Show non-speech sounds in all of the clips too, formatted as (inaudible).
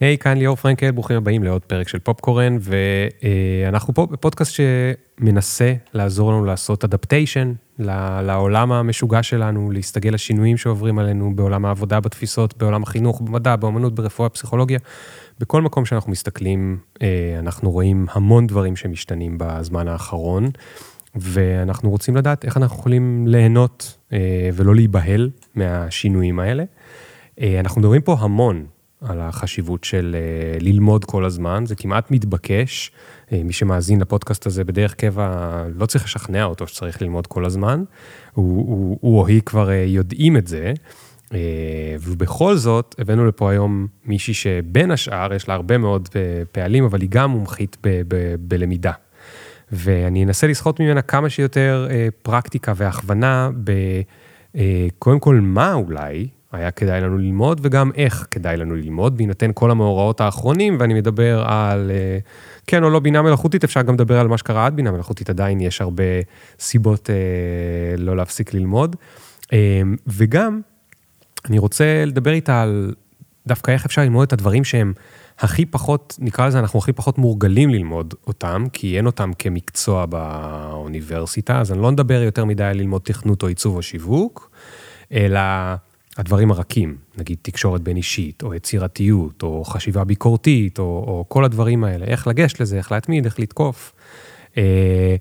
היי, hey, כאן ליאור פרנקל, ברוכים הבאים לעוד פרק של פופקורן, ואנחנו פה בפודקאסט שמנסה לעזור לנו לעשות אדפטיישן לעולם המשוגע שלנו, להסתגל לשינויים שעוברים עלינו בעולם העבודה, בתפיסות, בעולם החינוך, במדע, באמנות, ברפואה, פסיכולוגיה. בכל מקום שאנחנו מסתכלים, אה, אנחנו רואים המון דברים שמשתנים בזמן האחרון, ואנחנו רוצים לדעת איך אנחנו יכולים ליהנות אה, ולא להיבהל מהשינויים האלה. אה, אנחנו מדברים פה המון על החשיבות של ללמוד כל הזמן, זה כמעט מתבקש. מי שמאזין לפודקאסט הזה בדרך קבע, לא צריך לשכנע אותו שצריך ללמוד כל הזמן. הוא, הוא, הוא או היא כבר יודעים את זה. אה, ובכל זאת, הבאנו לפה היום מישהי שבין השאר, יש לה הרבה מאוד אה, פעלים, אבל היא גם מומחית ב- ב- בלמידה. ואני אנסה לסחוט ממנה כמה שיותר אה, פרקטיקה והכוונה בקודם כל מה אולי היה כדאי לנו ללמוד, וגם איך כדאי לנו ללמוד, בהינתן כל המאורעות האחרונים, ואני מדבר על כן או לא בינה מלאכותית, אפשר גם לדבר על מה שקרה עד בינה מלאכותית, עדיין יש הרבה סיבות לא להפסיק ללמוד. וגם, אני רוצה לדבר איתה על דווקא איך אפשר ללמוד את הדברים שהם הכי פחות, נקרא לזה, אנחנו הכי פחות מורגלים ללמוד אותם, כי אין אותם כמקצוע באוניברסיטה, אז אני לא נדבר יותר מדי על ללמוד תכנות או עיצוב או שיווק, אלא הדברים הרכים, נגיד תקשורת בין אישית, או יצירתיות, או חשיבה ביקורתית, או, או כל הדברים האלה, איך לגשת לזה, איך להתמיד, איך לתקוף. אה,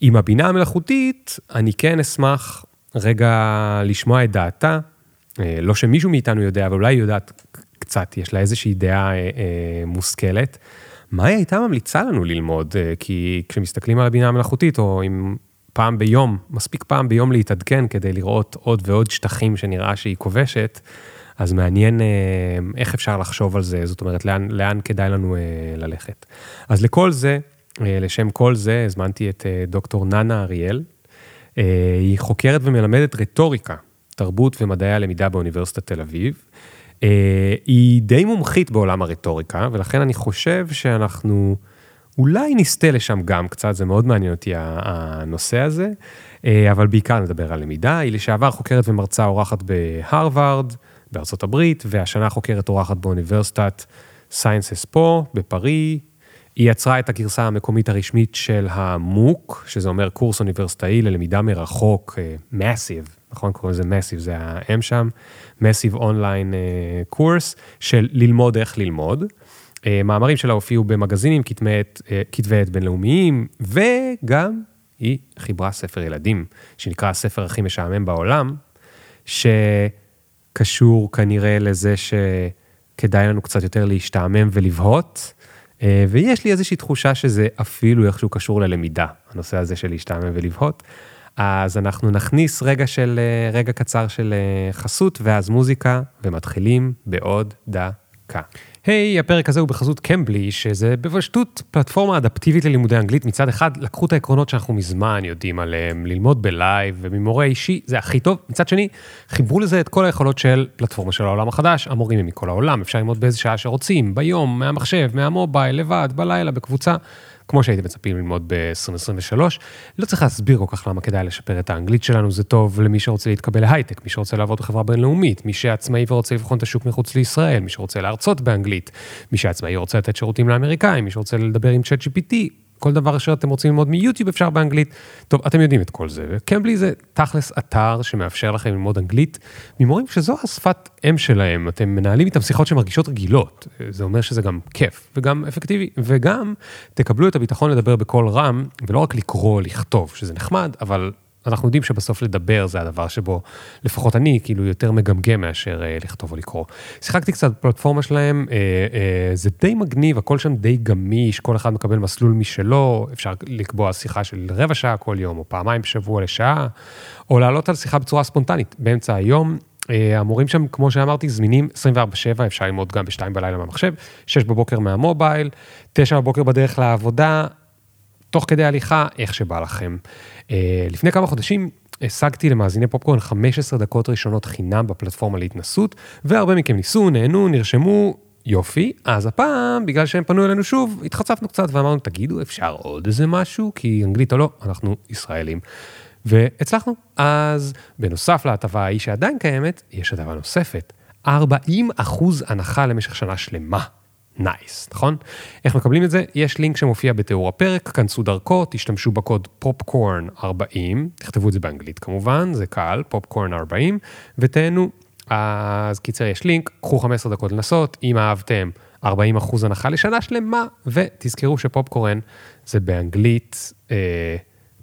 עם הבינה המלאכותית, אני כן אשמח רגע לשמוע את דעתה אה, לא שמישהו מאיתנו יודע, אבל אולי היא יודעת קצת, יש לה איזושהי דעה אה, אה, מושכלת. מה היא הייתה ממליצה לנו ללמוד? כי כשמסתכלים על הבינה המלאכותית, או אם פעם ביום, מספיק פעם ביום להתעדכן כדי לראות עוד ועוד שטחים שנראה שהיא כובשת, אז מעניין איך אפשר לחשוב על זה, זאת אומרת, לאן, לאן כדאי לנו ללכת. אז לכל זה, לשם כל זה, הזמנתי את דוקטור ננה אריאל. היא חוקרת ומלמדת רטוריקה תרבות ומדעי הלמידה באוניברסיטת תל אביב. אה, היא די מומחית בעולם הרטוריקה, ולכן אני חושב שאנחנו אולי נסטה לשם גם קצת, זה מאוד מעניין אותי הנושא הזה, אה, אבל בעיקר נדבר על למידה. היא לשעבר חוקרת ומרצה אורחת בהרווארד, בארצות הברית, והשנה חוקרת אורחת באוניברסיטת Sciences Po, בפארי. היא יצרה את הגרסה המקומית הרשמית של ה MOOC, שזה אומר קורס אוניברסיטאי ללמידה מרחוק, massive, אה, נכון? קוראים לזה massive, זה ה M שם, massive online course של ללמוד איך ללמוד. Uh, מאמרים שלה הופיעו במגזינים, uh, כתבי עת בינלאומיים, וגם היא חיברה ספר ילדים, שנקרא הספר הכי משעמם בעולם, שקשור כנראה לזה שכדאי לנו קצת יותר להשתעמם ולבהות. Uh, ויש לי איזושהי תחושה שזה אפילו איכשהו קשור ללמידה, הנושא הזה של להשתעמם ולבהות. אז אנחנו נכניס רגע של, אה, רגע קצר של אה, חסות, ואז מוזיקה, ומתחילים בעוד דקה. היי, hey, הפרק הזה הוא בחסות קמבלי, שזה בפשטות פלטפורמה אדפטיבית ללימודי אנגלית. מצד אחד, לקחו את העקרונות שאנחנו מזמן יודעים עליהם, ללמוד בלייב וממורה אישי, זה הכי טוב. מצד שני, חיברו לזה את כל היכולות של פלטפורמה של העולם החדש, המורים הם מכל העולם, אפשר ללמוד באיזה שעה שרוצים, ביום, מהמחשב, מהמובייל, לבד, בלילה, בקבוצה. כמו שהייתם מצפים ללמוד ב-2023. לא צריך להסביר כל כך למה כדאי לשפר את האנגלית שלנו, זה טוב למי שרוצה להתקבל להייטק, מי שרוצה לעבוד בחברה בינלאומית, מי שעצמאי ורוצה לבחון את השוק מחוץ לישראל, מי שרוצה להרצות באנגלית, מי שעצמאי רוצה לתת שירותים לאמריקאים, מי שרוצה לדבר עם צ'אט GPT, כל דבר אשר אתם רוצים ללמוד מיוטיוב אפשר באנגלית. טוב, אתם יודעים את כל זה. קמבלי זה תכלס אתר שמאפשר לכם ללמוד אנגלית ממורים שזו השפת אם שלהם. אתם מנהלים איתם שיחות שמרגישות רגילות. זה אומר שזה גם כיף וגם אפקטיבי. וגם תקבלו את הביטחון לדבר בקול רם, ולא רק לקרוא, לכתוב, שזה נחמד, אבל אנחנו יודעים שבסוף לדבר זה הדבר שבו, לפחות אני, כאילו יותר מגמגם מאשר אה, לכתוב או לקרוא. שיחקתי קצת בפלטפורמה שלהם, אה, אה, זה די מגניב, הכל שם די גמיש, כל אחד מקבל מסלול משלו, אפשר לקבוע שיחה של רבע שעה כל יום, או פעמיים בשבוע לשעה, או לעלות על שיחה בצורה ספונטנית באמצע היום. אה, המורים שם, כמו שאמרתי, זמינים 24/7, אפשר ללמוד גם ב-2 בלילה מהמחשב, 6 בבוקר מהמובייל, 9 בבוקר בדרך לעבודה, תוך כדי הליכה, איך שבא לכם. אה, לפני כמה חודשים השגתי למאזיני פופקורן 15 דקות ראשונות חינם בפלטפורמה להתנסות, והרבה מכם ניסו, נהנו, נרשמו, יופי. אז הפעם, בגלל שהם פנו אלינו שוב, התחצפנו קצת ואמרנו, תגידו, אפשר עוד איזה משהו? כי אנגלית או לא, אנחנו ישראלים. והצלחנו. אז בנוסף להטבה ההיא שעדיין קיימת, יש הטבה נוספת. 40 אחוז הנחה למשך שנה שלמה. nice, נכון? איך מקבלים את זה? יש לינק שמופיע בתיאור הפרק, כנסו דרכו, תשתמשו בקוד פופקורן 40, תכתבו את זה באנגלית כמובן, זה קל, פופקורן 40, ותהנו. אז קיצר, יש לינק, קחו 15 דקות לנסות, אם אהבתם, 40 אחוז הנחה לשנה שלמה, ותזכרו שפופקורן זה באנגלית אה,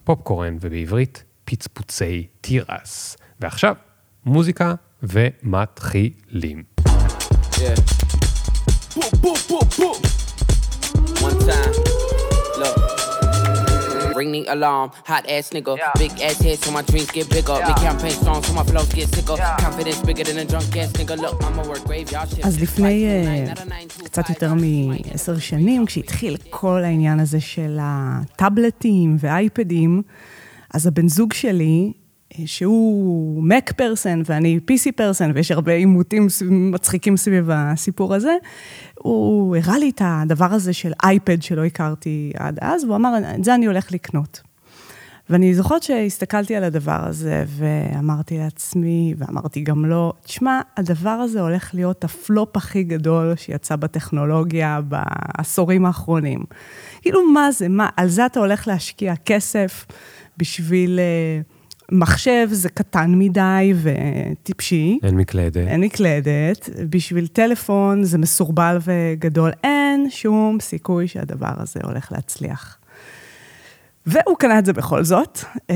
פופקורן ובעברית פצפוצי תירס. ועכשיו, מוזיקה ומתחילים. Yeah. Boom, boom, boom. One time, look. Ring the alarm, hot ass nigga. Yeah. Big ass head so my dreams get bigger. Yeah. Big campaign songs so my flows get sicker. Yeah. Confidence bigger than a drunk ass nigga. Look, I'ma work graveyard shit. אז לפני uh, קצת יותר מעשר שנים, כשהתחיל כל העניין הזה של הטאבלטים ואייפדים, אז הבן זוג שלי שהוא Mac פרסן ואני PC פרסן, ויש הרבה עימותים מצחיקים סביב הסיפור הזה, הוא הראה לי את הדבר הזה של אייפד שלא הכרתי עד אז, והוא אמר, את זה אני הולך לקנות. ואני זוכרת שהסתכלתי על הדבר הזה, ואמרתי לעצמי, ואמרתי גם לו, תשמע, הדבר הזה הולך להיות הפלופ הכי גדול שיצא בטכנולוגיה בעשורים האחרונים. כאילו, מה זה, מה, על זה אתה הולך להשקיע כסף בשביל... Uh, מחשב זה קטן מדי וטיפשי. אין מקלדת. אין מקלדת. בשביל טלפון זה מסורבל וגדול. אין שום סיכוי שהדבר הזה הולך להצליח. והוא קנה את זה בכל זאת, אה,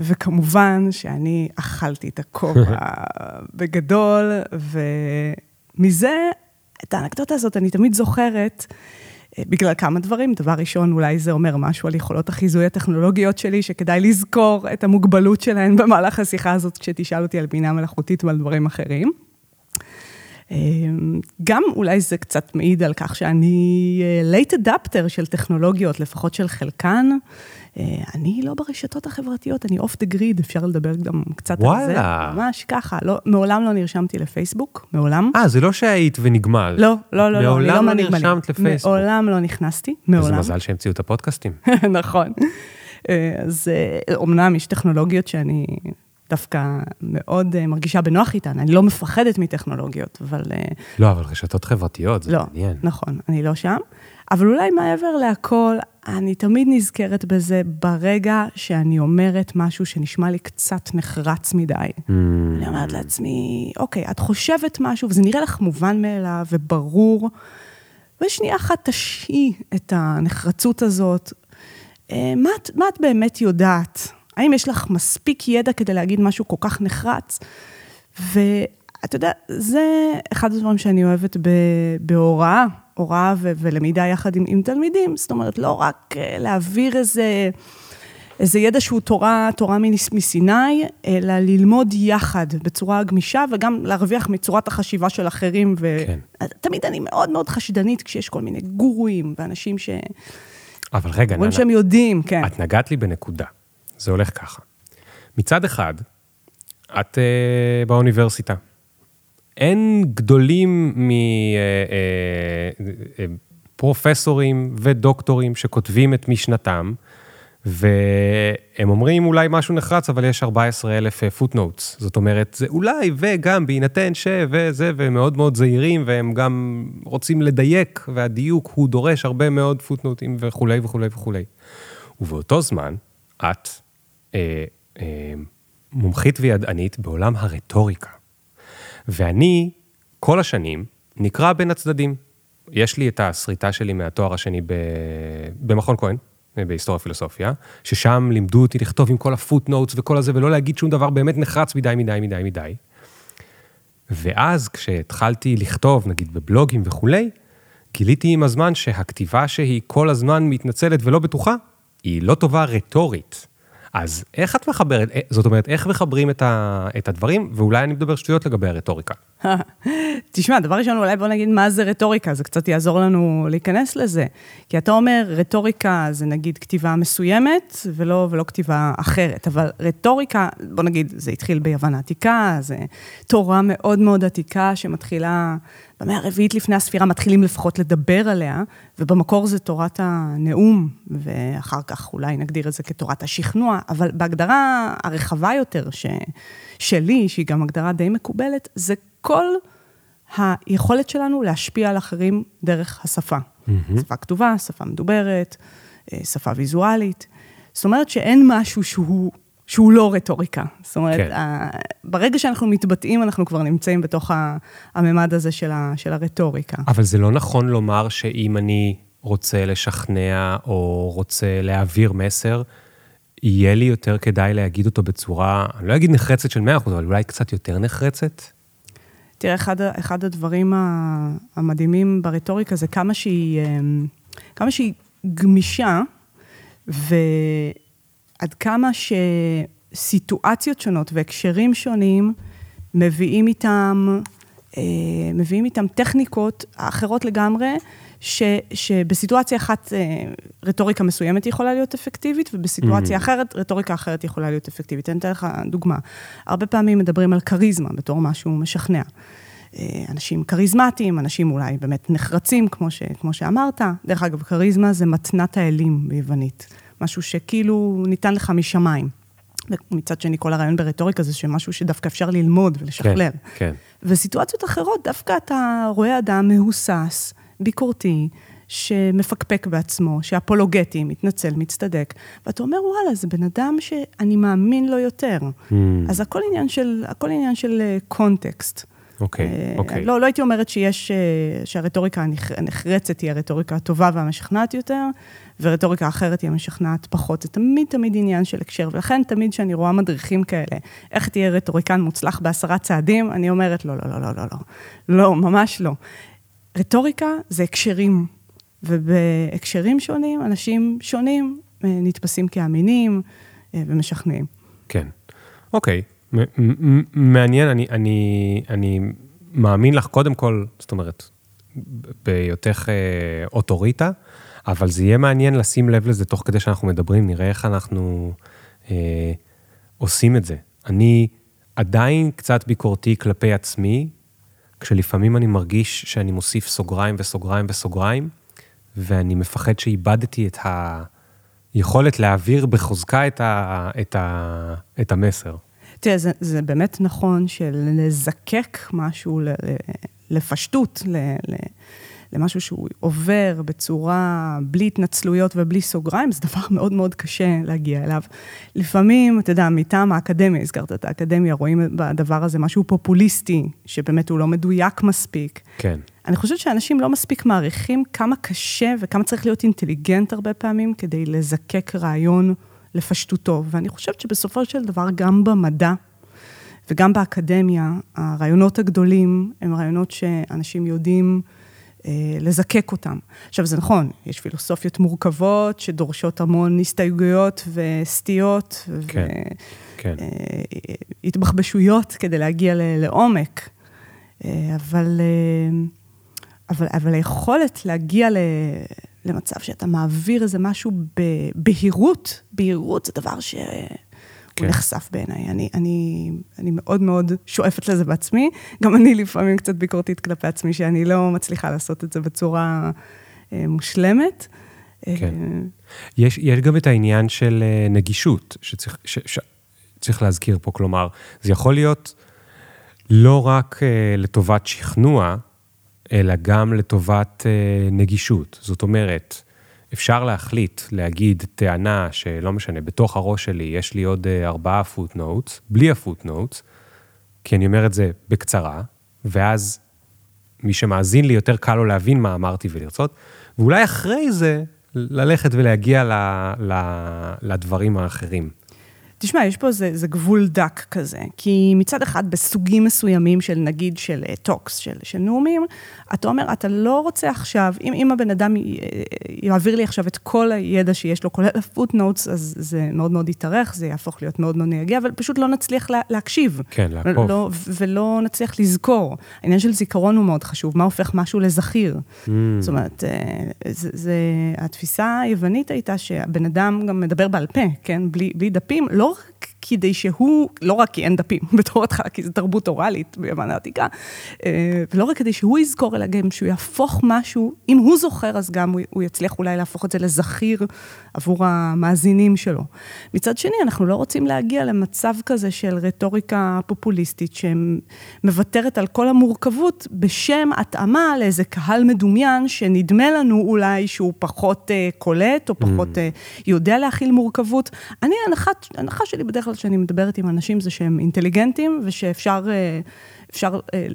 וכמובן שאני אכלתי את הכובע (laughs) בגדול, ומזה, את האנקדוטה הזאת אני תמיד זוכרת. בגלל כמה דברים. דבר ראשון, אולי זה אומר משהו על יכולות החיזוי הטכנולוגיות שלי, שכדאי לזכור את המוגבלות שלהן (laughs) במהלך השיחה הזאת, כשתשאל אותי על בינה מלאכותית ועל דברים אחרים. אמ, גם אולי זה קצת מעיד על כך שאני אה, late adapter של טכנולוגיות, לפחות של חלקן. אה, אני לא ברשתות החברתיות, אני אוף דה גריד, אפשר לדבר גם קצת וואלה. על זה. וואלה. ממש ככה, לא, מעולם לא נרשמתי לפייסבוק, מעולם. אה, זה לא שהיית ונגמל. לא, לא, לא, לא, אני לא מעולם לא נרשמת לפייסבוק. מעולם לא נכנסתי, מעולם. איזה מזל שהמציאו את הפודקאסטים. (laughs) נכון. אה, אז אומנם יש טכנולוגיות שאני דווקא מאוד מרגישה בנוח איתן. אני לא מפחדת מטכנולוגיות, אבל... לא, אבל רשתות חברתיות, זה לא, מעניין. נכון, אני לא שם. אבל אולי מעבר להכל, אני תמיד נזכרת בזה ברגע שאני אומרת משהו שנשמע לי קצת נחרץ מדי. Mm. אני אומרת לעצמי, אוקיי, את חושבת משהו, וזה נראה לך מובן מאליו וברור, ושנייה אחת תשעי את הנחרצות הזאת. אה, מה, מה את באמת יודעת? האם יש לך מספיק ידע כדי להגיד משהו כל כך נחרץ? ואתה יודע, זה אחד הדברים שאני אוהבת בהוראה, הוראה ו- ולמידה יחד עם, עם תלמידים. זאת אומרת, לא רק אה, להעביר איזה, איזה ידע שהוא תורה, תורה מסיני, אלא ללמוד יחד בצורה גמישה, וגם להרוויח מצורת החשיבה של אחרים. ותמיד כן. אני מאוד מאוד חשדנית כשיש כל מיני גורואים ואנשים ש... אבל רגע, ננה, שהם יודעים, כן. את נגעת לי בנקודה. זה הולך ככה. מצד אחד, את uh, באוניברסיטה. אין גדולים מפרופסורים uh, uh, ודוקטורים שכותבים את משנתם, והם אומרים אולי משהו נחרץ, אבל יש 14 אלף פוטנוטס. זאת אומרת, זה אולי וגם בהינתן ש... וזה, והם מאוד מאוד זהירים, והם גם רוצים לדייק, והדיוק הוא דורש הרבה מאוד פוטנוטים וכולי וכולי וכולי. ובאותו זמן, את אה, אה, מומחית וידענית בעולם הרטוריקה. ואני, כל השנים, נקרע בין הצדדים. יש לי את הסריטה שלי מהתואר השני ב... במכון כהן, בהיסטוריה פילוסופיה, ששם לימדו אותי לכתוב עם כל הפוטנוטס וכל הזה, ולא להגיד שום דבר באמת נחרץ מדי, מדי, מדי, מדי. ואז כשהתחלתי לכתוב, נגיד בבלוגים וכולי, גיליתי עם הזמן שהכתיבה שהיא כל הזמן מתנצלת ולא בטוחה, היא לא טובה רטורית. אז איך את מחברת, אה, זאת אומרת, איך מחברים את, ה, את הדברים, ואולי אני מדבר שטויות לגבי הרטוריקה. (laughs) תשמע, דבר ראשון, אולי בוא נגיד מה זה רטוריקה, זה קצת יעזור לנו להיכנס לזה. כי אתה אומר, רטוריקה זה נגיד כתיבה מסוימת, ולא, ולא כתיבה אחרת, אבל רטוריקה, בוא נגיד, זה התחיל ביוון העתיקה, זה תורה מאוד מאוד עתיקה שמתחילה במאה הרביעית לפני הספירה מתחילים לפחות לדבר עליה, ובמקור זה תורת הנאום, ואחר כך אולי נגדיר את זה כתורת השכנוע, אבל בהגדרה הרחבה יותר ש... שלי, שהיא גם הגדרה די מקובלת, זה כל היכולת שלנו להשפיע על אחרים דרך השפה. Mm-hmm. שפה כתובה, שפה מדוברת, אה, שפה ויזואלית. זאת אומרת שאין משהו שהוא, שהוא לא רטוריקה. זאת אומרת, כן. ה, ברגע שאנחנו מתבטאים, אנחנו כבר נמצאים בתוך הממד הזה של, ה, של הרטוריקה. אבל זה לא נכון לומר שאם אני רוצה לשכנע או רוצה להעביר מסר, יהיה לי יותר כדאי להגיד אותו בצורה, אני לא אגיד נחרצת של 100%, אבל אולי קצת יותר נחרצת? תראה, אחד, אחד הדברים המדהימים ברטוריקה זה כמה שהיא, אמ, כמה שהיא גמישה, ועד כמה שסיטואציות שונות והקשרים שונים מביאים איתם, אה, מביאים איתם טכניקות אחרות לגמרי, ש, שבסיטואציה אחת אה, רטוריקה מסוימת יכולה להיות אפקטיבית, ובסיטואציה mm-hmm. אחרת רטוריקה אחרת יכולה להיות אפקטיבית. אני אתן לך דוגמה. הרבה פעמים מדברים על כריזמה בתור משהו משכנע. אה, אנשים כריזמטיים, אנשים אולי באמת נחרצים, כמו, ש, כמו שאמרת. דרך אגב, כריזמה זה מתנת האלים ביוונית. משהו שכאילו ניתן לך משמיים. ומצד שני, כל הרעיון ברטוריקה זה שמשהו שדווקא אפשר ללמוד ולשכלל. כן, כן. וסיטואציות אחרות, דווקא אתה רואה אדם מהוסס, ביקורתי, שמפקפק בעצמו, שאפולוגטי, מתנצל, מצטדק, ואתה אומר, וואלה, זה בן אדם שאני מאמין לו יותר. Mm. אז הכל עניין של, הכל עניין של קונטקסט. אוקיי, okay, אוקיי. Okay. לא, לא הייתי אומרת שיש, אה, שהרטוריקה הנחרצת היא הרטוריקה הטובה והמשכנעת יותר, ורטוריקה אחרת היא המשכנעת פחות. זה תמיד תמיד עניין של הקשר, ולכן תמיד כשאני רואה מדריכים כאלה, איך תהיה רטוריקן מוצלח בעשרה צעדים, אני אומרת, לא, לא, לא, לא, לא, לא, לא, ממש לא. רטוריקה זה הקשרים, ובהקשרים שונים, אנשים שונים אה, נתפסים כאמינים אה, ומשכנעים. כן, אוקיי. מעניין, אני, אני, אני מאמין לך קודם כל, זאת אומרת, בהיותך אה, אוטוריטה, אבל זה יהיה מעניין לשים לב לזה תוך כדי שאנחנו מדברים, נראה איך אנחנו אה, עושים את זה. אני עדיין קצת ביקורתי כלפי עצמי, כשלפעמים אני מרגיש שאני מוסיף סוגריים וסוגריים וסוגריים, ואני מפחד שאיבדתי את היכולת להעביר בחוזקה את, ה, את, ה, את המסר. תראה, זה, זה באמת נכון שלזקק משהו לפשטות, ל, ל, למשהו שהוא עובר בצורה בלי התנצלויות ובלי סוגריים, זה דבר מאוד מאוד קשה להגיע אליו. לפעמים, אתה יודע, מטעם האקדמיה, הזכרת את האקדמיה, רואים בדבר הזה משהו פופוליסטי, שבאמת הוא לא מדויק מספיק. כן. אני חושבת שאנשים לא מספיק מעריכים כמה קשה וכמה צריך להיות אינטליגנט הרבה פעמים כדי לזקק רעיון לפשטותו. ואני חושבת שבסופו של דבר, גם במדע וגם באקדמיה, הרעיונות הגדולים הם רעיונות שאנשים יודעים לזקק אותם. עכשיו, זה נכון, יש פילוסופיות מורכבות שדורשות המון הסתייגויות וסטיות, כן, כן. והתבחבשויות כדי להגיע לעומק. אה, אבל, אה, אבל, אבל היכולת להגיע ל... למצב שאתה מעביר איזה משהו בבהירות, בהירות זה דבר שהוא כן. נחשף בעיניי. אני, אני, אני מאוד מאוד שואפת לזה בעצמי. גם אני לפעמים קצת ביקורתית כלפי עצמי, שאני לא מצליחה לעשות את זה בצורה אה, מושלמת. כן. אה, יש, יש גם את העניין של אה, נגישות, שצריך, ש, שצריך להזכיר פה, כלומר, זה יכול להיות לא רק אה, לטובת שכנוע, אלא גם לטובת אה, נגישות. זאת אומרת, אפשר להחליט להגיד טענה שלא משנה, בתוך הראש שלי יש לי עוד אה, ארבעה footnotes, בלי ה footnotes, כי אני אומר את זה בקצרה, ואז מי שמאזין לי יותר קל לו להבין מה אמרתי ולרצות, ואולי אחרי זה ללכת ולהגיע ל, ל, לדברים האחרים. תשמע, יש פה איזה גבול דק כזה, כי מצד אחד, בסוגים מסוימים של, נגיד, של talks, אה, של, של נאומים, אתה אומר, אתה לא רוצה עכשיו, אם, אם הבן אדם יעביר לי עכשיו את כל הידע שיש לו, כולל ה footnotes, אז זה מאוד מאוד יתארך, זה יהפוך להיות מאוד מאוד נהגי, אבל פשוט לא נצליח לה, להקשיב. כן, לעקוב. לא, ולא נצליח לזכור. העניין של זיכרון הוא מאוד חשוב, מה הופך משהו לזכיר. Mm. זאת אומרת, אה, זה, זה, התפיסה היוונית הייתה שהבן אדם גם מדבר בעל פה, כן? בלי, בלי דפים, לא כדי שהוא, לא רק כי אין דפים (laughs) בתור התחלה, כי זו תרבות אוראלית ביוון העתיקה, אה, ולא רק כדי שהוא יזכור, אלא גם שהוא יהפוך משהו, אם הוא זוכר, אז גם הוא יצליח אולי להפוך את זה לזכיר עבור המאזינים שלו. מצד שני, אנחנו לא רוצים להגיע למצב כזה של רטוריקה פופוליסטית, שמוותרת על כל המורכבות בשם התאמה לאיזה קהל מדומיין, שנדמה לנו אולי שהוא פחות uh, קולט, או פחות uh, יודע להכיל מורכבות. אני, ההנחה שלי בדרך כלל כשאני מדברת עם אנשים זה שהם אינטליגנטים, ושאפשר... Uh, אפשר אה,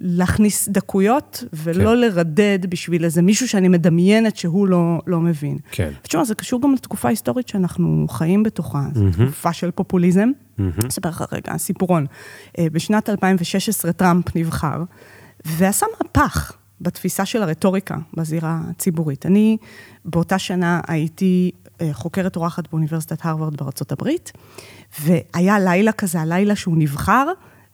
להכניס דקויות ולא כן. לרדד בשביל איזה מישהו שאני מדמיינת שהוא לא, לא מבין. כן. ותשמע, זה קשור גם לתקופה ההיסטורית שאנחנו חיים בתוכה, זו mm-hmm. תקופה של פופוליזם. Mm-hmm. אספר לך רגע, סיפורון. אה, בשנת 2016 טראמפ נבחר, ועשה מהפך בתפיסה של הרטוריקה בזירה הציבורית. אני באותה שנה הייתי אה, חוקרת אורחת באוניברסיטת הרווארד בארצות הברית, והיה לילה כזה, הלילה שהוא נבחר,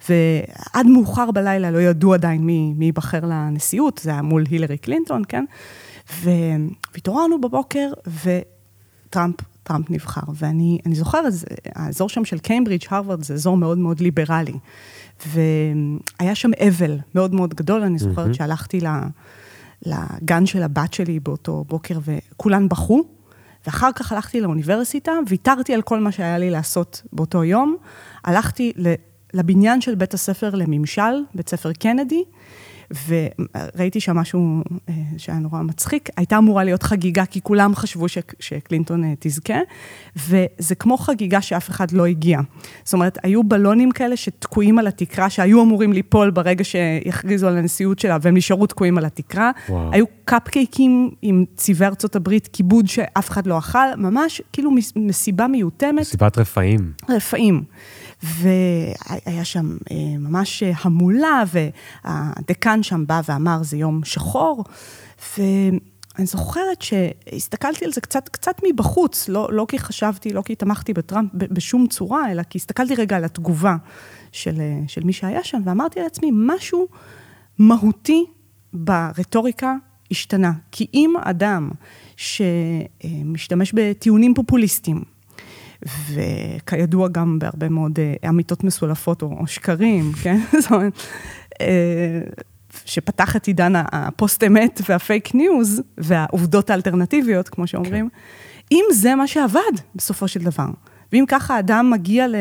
ועד מאוחר בלילה לא ידעו עדיין מי, מי ייבחר לנשיאות, זה היה מול הילרי קלינטון, כן? והתעוררנו בבוקר, וטראמפ, טראמפ נבחר. ואני זוכרת, האזור שם של קיימברידג', הרווארד, זה אזור מאוד מאוד ליברלי. והיה שם אבל מאוד מאוד גדול, אני זוכרת mm-hmm. שהלכתי לגן של הבת שלי באותו בוקר, וכולן בכו. ואחר כך הלכתי לאוניברסיטה, ויתרתי על כל מה שהיה לי לעשות באותו יום. הלכתי לבניין של בית הספר לממשל, בית ספר קנדי, וראיתי שם משהו אה, שהיה נורא מצחיק. הייתה אמורה להיות חגיגה, כי כולם חשבו ש, שקלינטון אה, תזכה, וזה כמו חגיגה שאף אחד לא הגיע. זאת אומרת, היו בלונים כאלה שתקועים על התקרה, שהיו אמורים ליפול ברגע שיכריזו על הנשיאות שלה, והם נשארו תקועים על התקרה. וואו. היו קפקייקים עם צבעי ארצות הברית, כיבוד שאף אחד לא אכל, ממש כאילו מסיבה מיותמת. מסיבת רפאים. רפאים. והיה שם אה, ממש המולה, והדקן שם בא ואמר, זה יום שחור, ואני זוכרת שהסתכלתי על זה קצת, קצת מבחוץ, לא, לא כי חשבתי, לא כי תמכתי בטראמפ בשום צורה, אלא כי הסתכלתי רגע על התגובה של, אה, של מי שהיה שם, ואמרתי לעצמי, משהו מהותי ברטוריקה השתנה. כי אם אדם שמשתמש בטיעונים פופוליסטיים, וכידוע גם בהרבה מאוד אה, אמיתות מסולפות או, או שקרים, (laughs) כן? זאת אומרת, אה, שפתח את עידן הפוסט-אמת והפייק ניוז והעובדות האלטרנטיביות, כמו שאומרים, כן. אם זה מה שעבד בסופו של דבר, ואם ככה אדם מגיע ל...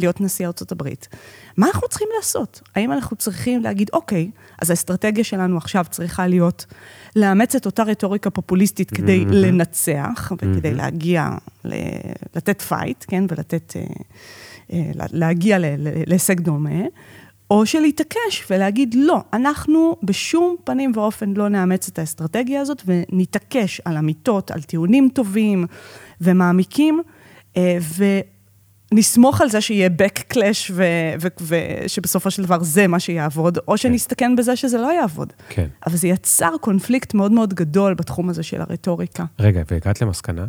להיות נשיא ארצות הברית. מה אנחנו צריכים לעשות? האם אנחנו צריכים להגיד, אוקיי, אז האסטרטגיה שלנו עכשיו צריכה להיות לאמץ את אותה רטוריקה פופוליסטית כדי mm-hmm. לנצח וכדי. להגיע, ל- לתת fight, כן, ולתת, אה, אה, להגיע להישג דומה, או שלהתעקש ולהגיד, לא, אנחנו בשום פנים ואופן לא נאמץ את האסטרטגיה הזאת ונתעקש על אמיתות, על טיעונים טובים ומעמיקים, אה, ו... נסמוך על זה שיהיה backlash ושבסופו של דבר זה מה שיעבוד, או כן. שנסתכן בזה שזה לא יעבוד. כן. אבל זה יצר קונפליקט מאוד מאוד גדול בתחום הזה של הרטוריקה. רגע, והגעת למסקנה?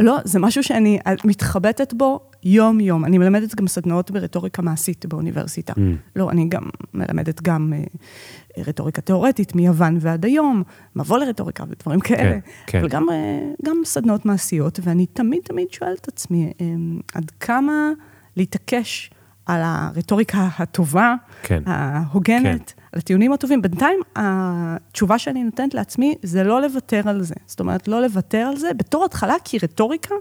לא, זה משהו שאני מתחבטת בו יום-יום. אני מלמדת גם סדנאות ברטוריקה מעשית באוניברסיטה. Mm. לא, אני גם מלמדת גם uh, רטוריקה תיאורטית מיוון ועד היום, מבוא לרטוריקה ודברים כן, כאלה. כן, כן. אבל גם, uh, גם סדנאות מעשיות, ואני תמיד תמיד שואלת את עצמי, um, עד כמה להתעקש על הרטוריקה הטובה, כן, ההוגנת, כן. על הטיעונים הטובים. בינתיים, התשובה שאני נותנת לעצמי זה לא לוותר על זה. זאת אומרת, לא לוותר על זה בתור התחלה, כי רטוריקה,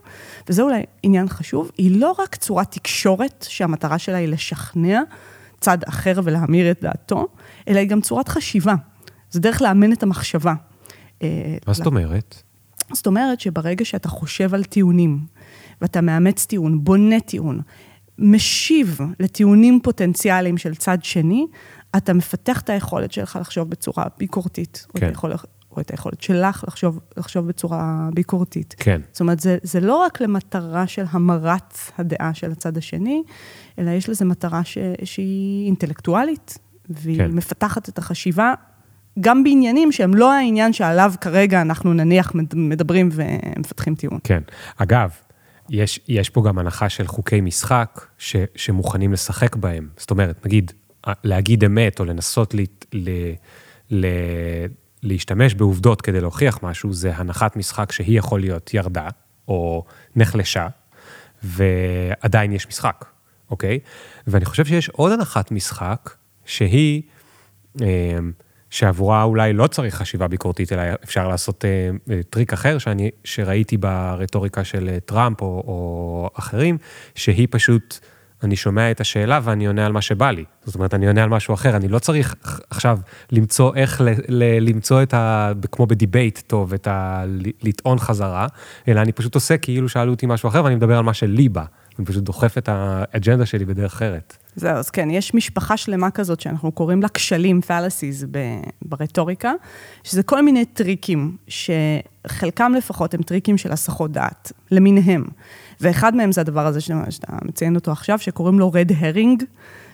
וזה אולי עניין חשוב, היא לא רק צורת תקשורת שהמטרה שלה היא לשכנע צד אחר ולהמיר את דעתו, אלא היא גם צורת חשיבה. זה דרך לאמן את המחשבה. אה, מה זאת אומרת? זאת אומרת שברגע שאתה חושב על טיעונים, ואתה מאמץ טיעון, בונה טיעון, משיב לטיעונים פוטנציאליים של צד שני, אתה מפתח את היכולת שלך לחשוב בצורה ביקורתית. כן. או, את היכולת, או את היכולת שלך לחשוב, לחשוב בצורה ביקורתית. כן. זאת אומרת, זה, זה לא רק למטרה של המרת הדעה של הצד השני, אלא יש לזה מטרה ש, שהיא אינטלקטואלית, והיא כן. מפתחת את החשיבה. גם בעניינים שהם לא העניין שעליו כרגע אנחנו נניח מדברים ומפתחים טיעון. כן. אגב, יש, יש פה גם הנחה של חוקי משחק ש, שמוכנים לשחק בהם. זאת אומרת, נגיד, להגיד אמת או לנסות ל, ל, ל, להשתמש בעובדות כדי להוכיח משהו, זה הנחת משחק שהיא יכול להיות ירדה או נחלשה, ועדיין יש משחק, אוקיי? ואני חושב שיש עוד הנחת משחק, שהיא, אה, שעבורה אולי לא צריך חשיבה ביקורתית, אלא אפשר לעשות אה, אה, טריק אחר שאני, שראיתי ברטוריקה של אה, טראמפ או, או אחרים, שהיא פשוט, אני שומע את השאלה ואני עונה על מה שבא לי. זאת אומרת, אני עונה על משהו אחר, אני לא צריך עכשיו למצוא איך ל, ל, למצוא את ה... כמו ב debate טוב, את ה... לטעון חזרה, אלא אני פשוט עושה כאילו שאלו אותי משהו אחר ואני מדבר על מה שלי בא. אני פשוט דוחף את האג'נדה שלי בדרך אחרת. זהו, אז כן, יש משפחה שלמה כזאת שאנחנו קוראים לה כשלים, fallacies ברטוריקה, שזה כל מיני טריקים, שחלקם לפחות הם טריקים של הסחות דעת, למיניהם. ואחד מהם זה הדבר הזה שאתה מציין אותו עכשיו, שקוראים לו רד הרינג,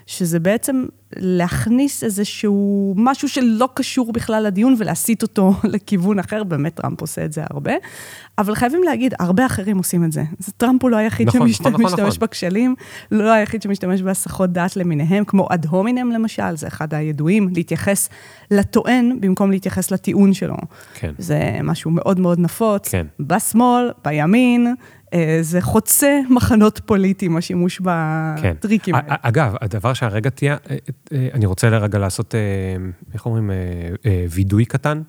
שזה בעצם להכניס איזשהו משהו שלא קשור בכלל לדיון ולהסיט אותו (laughs) לכיוון אחר, באמת טראמפ עושה את זה הרבה, אבל חייבים להגיד, הרבה אחרים עושים את זה. זה טראמפ הוא לא היחיד נכון, שמשתמש נכון, נכון, נכון. בכשלים, לא היחיד שמשתמש בהסחות דעת למיניהם, כמו אד הומינם למשל, זה אחד הידועים, להתייחס לטוען במקום להתייחס לטיעון שלו. כן. זה משהו מאוד מאוד נפוץ, כן. בשמאל, בימין. אה, זה חוצה מחנות פוליטיים, השימוש בטריקים כן. האלה. אגב, הדבר שהרגע תהיה, אה, אה, אני רוצה לרגע לעשות, איך אומרים, וידוי קטן.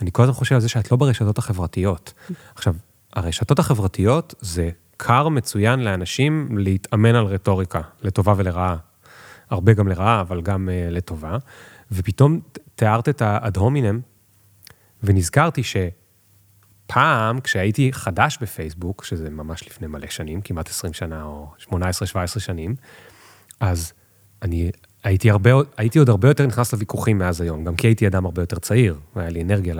אני כל הזמן חושב על זה שאת לא ברשתות החברתיות. עכשיו, הרשתות החברתיות זה כר מצוין לאנשים להתאמן על רטוריקה, לטובה ולרעה. הרבה גם לרעה, אבל גם לטובה. ופתאום תיארת את האד הומינם, ונזכרתי ש... פעם, כשהייתי חדש בפייסבוק, שזה ממש לפני מלא שנים, כמעט 20 שנה או 18-17 שנים, אז אני הייתי, הרבה, הייתי עוד הרבה יותר נכנס לוויכוחים מאז היום, גם כי הייתי אדם הרבה יותר צעיר, והיה לי אנרגיה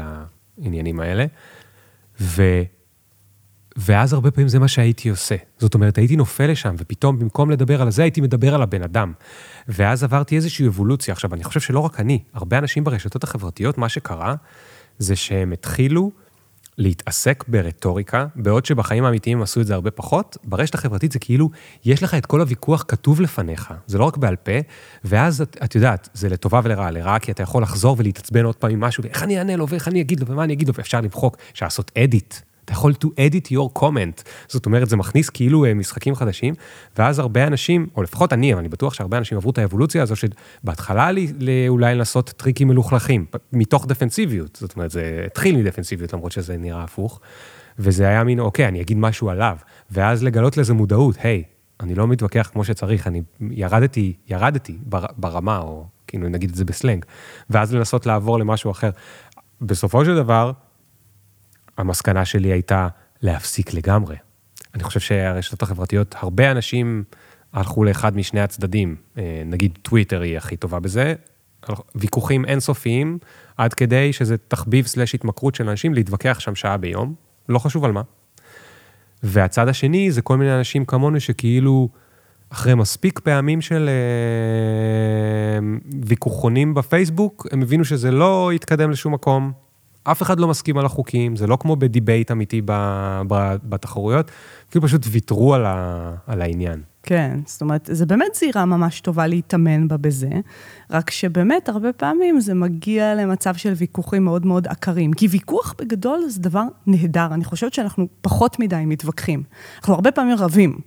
לעניינים האלה. ו, ואז הרבה פעמים זה מה שהייתי עושה. זאת אומרת, הייתי נופל לשם, ופתאום במקום לדבר על זה, הייתי מדבר על הבן אדם. ואז עברתי איזושהי אבולוציה. עכשיו, אני חושב שלא רק אני, הרבה אנשים ברשתות החברתיות, מה שקרה, זה שהם התחילו להתעסק ברטוריקה, בעוד שבחיים האמיתיים עשו את זה הרבה פחות, ברשת החברתית זה כאילו, יש לך את כל הוויכוח כתוב לפניך, זה לא רק בעל פה, ואז את, את יודעת, זה לטובה ולרעה, לרעה כי אתה יכול לחזור ולהתעצבן עוד פעם עם משהו, ואיך אני אענה לו, ואיך אני אגיד לו, ומה אני אגיד לו, ואפשר למחוק, אפשר לעשות אדיט, אתה יכול to edit your comment. זאת אומרת, זה מכניס כאילו אה, משחקים חדשים, ואז הרבה אנשים, או לפחות אני, אבל אני בטוח שהרבה אנשים עברו את האבולוציה הזו, שבהתחלה לי, אולי לנסות טריקים מלוכלכים, מתוך דפנסיביות. זאת אומרת, זה התחיל מדפנסיביות, למרות שזה נראה הפוך. וזה היה מין, אוקיי, אני אגיד משהו עליו. ואז לגלות לזה מודעות, היי, אני לא מתווכח כמו שצריך, אני ירדתי, ירדתי בר, ברמה, או כאילו נגיד את זה בסלנג, ואז לנסות לעבור למשהו אחר. בסופו של דבר, המסקנה שלי הייתה להפסיק לגמרי. אני חושב שהרשתות החברתיות, הרבה אנשים הלכו לאחד משני הצדדים. אה, נגיד טוויטר היא הכי טובה בזה, ויכוחים אינסופיים, עד כדי שזה תחביב סלש התמכרות של אנשים להתווכח שם שעה ביום, לא חשוב על מה. והצד השני זה כל מיני אנשים כמונו שכאילו, אחרי מספיק פעמים של אה, ויכוחונים בפייסבוק, הם הבינו שזה לא יתקדם לשום מקום, אף אחד לא מסכים על החוקים, זה לא כמו בדיבייט אמיתי בתחרויות, כאילו פשוט ויתרו על, ה, על העניין. כן, זאת אומרת, זה באמת זירה ממש טובה להתאמן בה בזה, רק שבאמת הרבה פעמים זה מגיע למצב של ויכוחים מאוד מאוד עקרים. כי ויכוח בגדול זה דבר נהדר, אני חושבת שאנחנו פחות מדי מתווכחים. אנחנו הרבה פעמים רבים.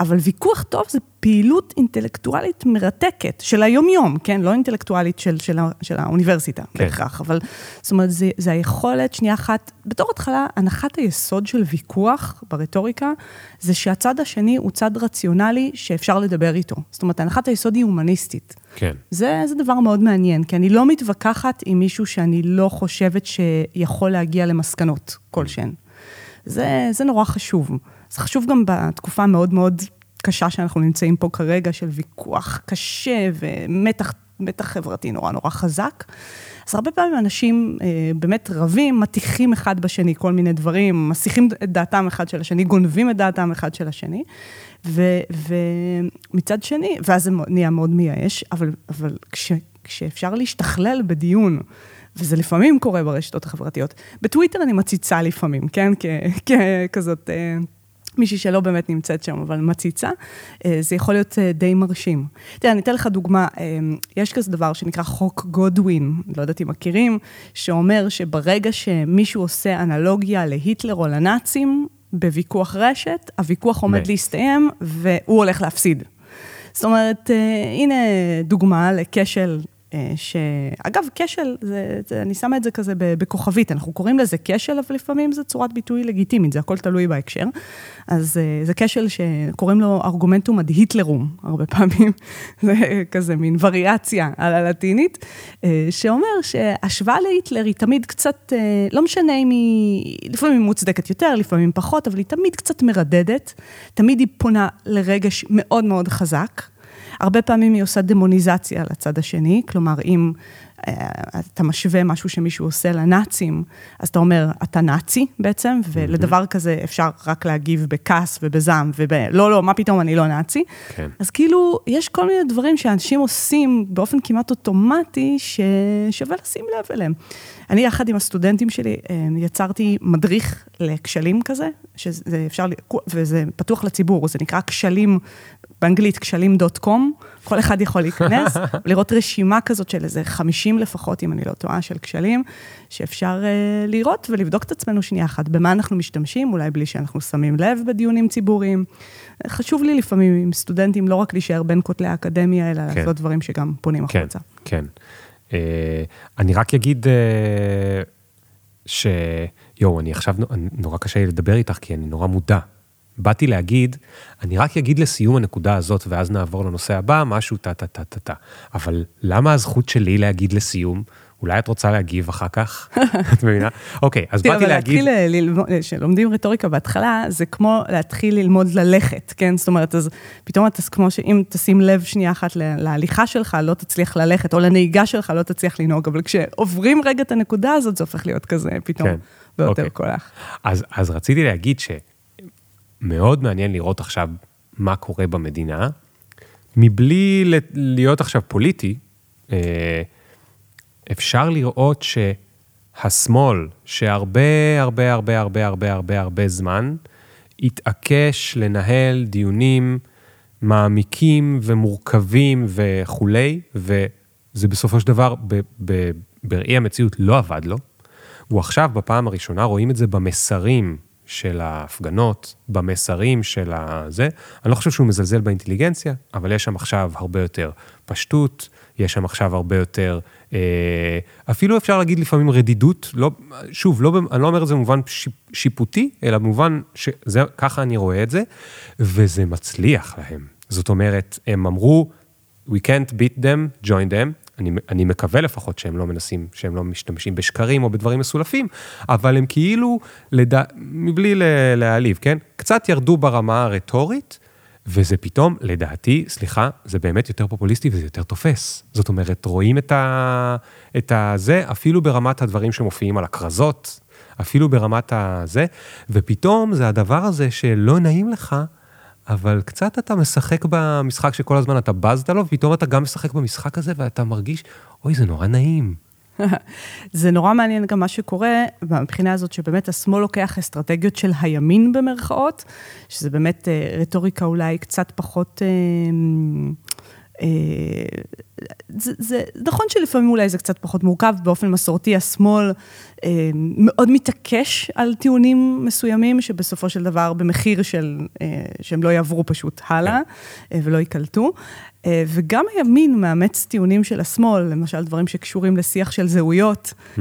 אבל ויכוח טוב זה פעילות אינטלקטואלית מרתקת, של היומיום, כן? לא אינטלקטואלית של, של, של האוניברסיטה כן. בהכרח, אבל זאת אומרת, זה, זה היכולת, שנייה אחת, בתור התחלה, הנחת היסוד של ויכוח ברטוריקה, זה שהצד השני הוא צד רציונלי שאפשר לדבר איתו. זאת אומרת, הנחת היסוד היא הומניסטית. כן. זה, זה דבר מאוד מעניין, כי אני לא מתווכחת עם מישהו שאני לא חושבת שיכול להגיע למסקנות כלשהן. זה, זה נורא חשוב. זה חשוב גם בתקופה המאוד מאוד קשה שאנחנו נמצאים פה כרגע, של ויכוח קשה ומתח מתח חברתי נורא נורא חזק. אז הרבה פעמים אנשים אה, באמת רבים, מטיחים אחד בשני כל מיני דברים, מסיחים את דעתם אחד של השני, גונבים את דעתם אחד של השני. ומצד שני, ואז זה נהיה מאוד מייאש, אבל, אבל כש, כשאפשר להשתכלל בדיון, וזה לפעמים קורה ברשתות החברתיות, בטוויטר אני מציצה לפעמים, כן? ככזאת... אה, מישהי שלא באמת נמצאת שם, אבל מציצה, אה, זה יכול להיות אה, די מרשים. תראה, אני אתן לך דוגמה, אה, יש כזה דבר שנקרא חוק גודווין, לא יודעת אם מכירים, שאומר שברגע שמישהו עושה אנלוגיה להיטלר או לנאצים, בוויכוח רשת, הוויכוח עומד מת. להסתיים והוא הולך להפסיד. זאת אומרת, הנה דוגמה לכשל שאגב, כשל, זה, זה, אני שמה את זה כזה בכוכבית, אנחנו קוראים לזה כשל, אבל לפעמים זו צורת ביטוי לגיטימית, זה הכל תלוי בהקשר. אז אה, זה כשל שקוראים לו ארגומנטום אד היטלרום, הרבה (laughs) פעמים, זה כזה מין וריאציה על הלטינית, אה, שאומר שהשוואה להיטלר היא תמיד קצת, לא משנה אם היא, לפעמים היא מוצדקת יותר, לפעמים פחות, אבל היא תמיד קצת מרדדת, תמיד היא פונה לרגש מאוד מאוד חזק. הרבה פעמים היא עושה דמוניזציה לצד השני, כלומר, אם אה, אתה משווה משהו שמישהו עושה לנאצים, אז אתה אומר, אתה נאצי בעצם, ולדבר כזה אפשר רק להגיב בכעס ובזעם, וב... לא, לא, מה פתאום, אני לא נאצי. כן. אז כאילו, יש כל מיני דברים שאנשים עושים באופן כמעט אוטומטי, ששווה לשים לב אליהם. אני, יחד עם הסטודנטים שלי, אה, יצרתי מדריך לכשלים כזה, שזה אפשר, וזה פתוח לציבור, זה נקרא כשלים באנגלית כשלים.קום, כל אחד יכול להיכנס, (laughs) לראות רשימה כזאת של איזה 50 לפחות, אם אני לא טועה, של כשלים, שאפשר uh, לראות ולבדוק את עצמנו שנייה אחת, במה אנחנו משתמשים, אולי בלי שאנחנו שמים לב בדיונים ציבוריים. חשוב לי לפעמים עם סטודנטים לא רק להישאר בין כותלי האקדמיה, אלא כן. לעשות דברים שגם פונים כן, החוצה. כן, אני רק אגיד uh, ש... יואו, אני עכשיו, נורא קשה לי לדבר איתך, כי אני נורא מודע באתי להגיד, אני רק אגיד לסיום הנקודה הזאת, ואז נעבור לנושא הבא, משהו טה-טה-טה-טה. אבל למה הזכות שלי להגיד לסיום? אולי את רוצה להגיב אחר כך? (laughs) את מבינה? אוקיי, אז באתי להגיד... תראה, אבל להתחיל ללמוד, כשלומדים רטוריקה בהתחלה, זה כמו להתחיל ללמוד ללכת, כן? זאת אומרת, אז פתאום אתה, כמו שאם תשים לב שנייה אחת להליכה שלך, לא תצליח ללכת, או לנהיגה שלך, לא תצליח לנהוג, אבל כשעוברים רגע את הנקודה הזאת, זה הופך להיות כזה פתאום כן. ביותר אוקיי. כוח. אז, אז רציתי להגיד ש... מאוד מעניין לראות עכשיו מה קורה במדינה, מבלי להיות עכשיו פוליטי, אה, אפשר לראות שהשמאל, שהרבה הרבה הרבה הרבה הרבה הרבה הרבה זמן, התעקש לנהל דיונים מעמיקים ומורכבים וכולי, וזה בסופו של דבר, בראי המציאות לא עבד לו. הוא עכשיו, בפעם הראשונה, רואים את זה במסרים של ההפגנות, במסרים של הזה. אני לא חושב שהוא מזלזל באינטליגנציה, אבל יש שם עכשיו הרבה יותר פשטות, יש שם עכשיו הרבה יותר, אה, אפילו אפשר להגיד לפעמים רדידות, לא, שוב, לא, אני לא אומר את זה במובן שיפוטי, אלא במובן שככה אני רואה את זה, וזה מצליח להם. זאת אומרת, הם אמרו, we can't beat them, join them, אני, אני מקווה לפחות שהם לא מנסים, שהם לא משתמשים בשקרים או בדברים מסולפים, אבל הם כאילו, לד... מבלי להעליב, כן? קצת ירדו ברמה הרטורית, וזה פתאום, לדעתי, סליחה, זה באמת יותר פופוליסטי וזה יותר תופס. זאת אומרת, רואים את, ה... את הזה, אפילו ברמת הדברים שמופיעים על הכרזות, אפילו ברמת הזה, ופתאום זה הדבר הזה שלא נעים לך, אבל קצת אתה משחק במשחק שכל הזמן אתה בזת לו, ופתאום אתה גם משחק במשחק הזה, ואתה מרגיש, אוי, זה נורא נעים. (laughs) זה נורא מעניין גם מה שקורה, מבחינה הזאת שבאמת השמאל לוקח אסטרטגיות של הימין במרכאות, שזה באמת אה, רטוריקה אולי קצת פחות... אה, אה, זה, זה נכון שלפעמים אולי זה קצת פחות מורכב, באופן מסורתי השמאל אה, מאוד מתעקש על טיעונים מסוימים, שבסופו של דבר במחיר של, אה, שהם לא יעברו פשוט הלאה אה, ולא ייקלטו. אה, וגם הימין מאמץ טיעונים של השמאל, למשל דברים שקשורים לשיח של זהויות, mm.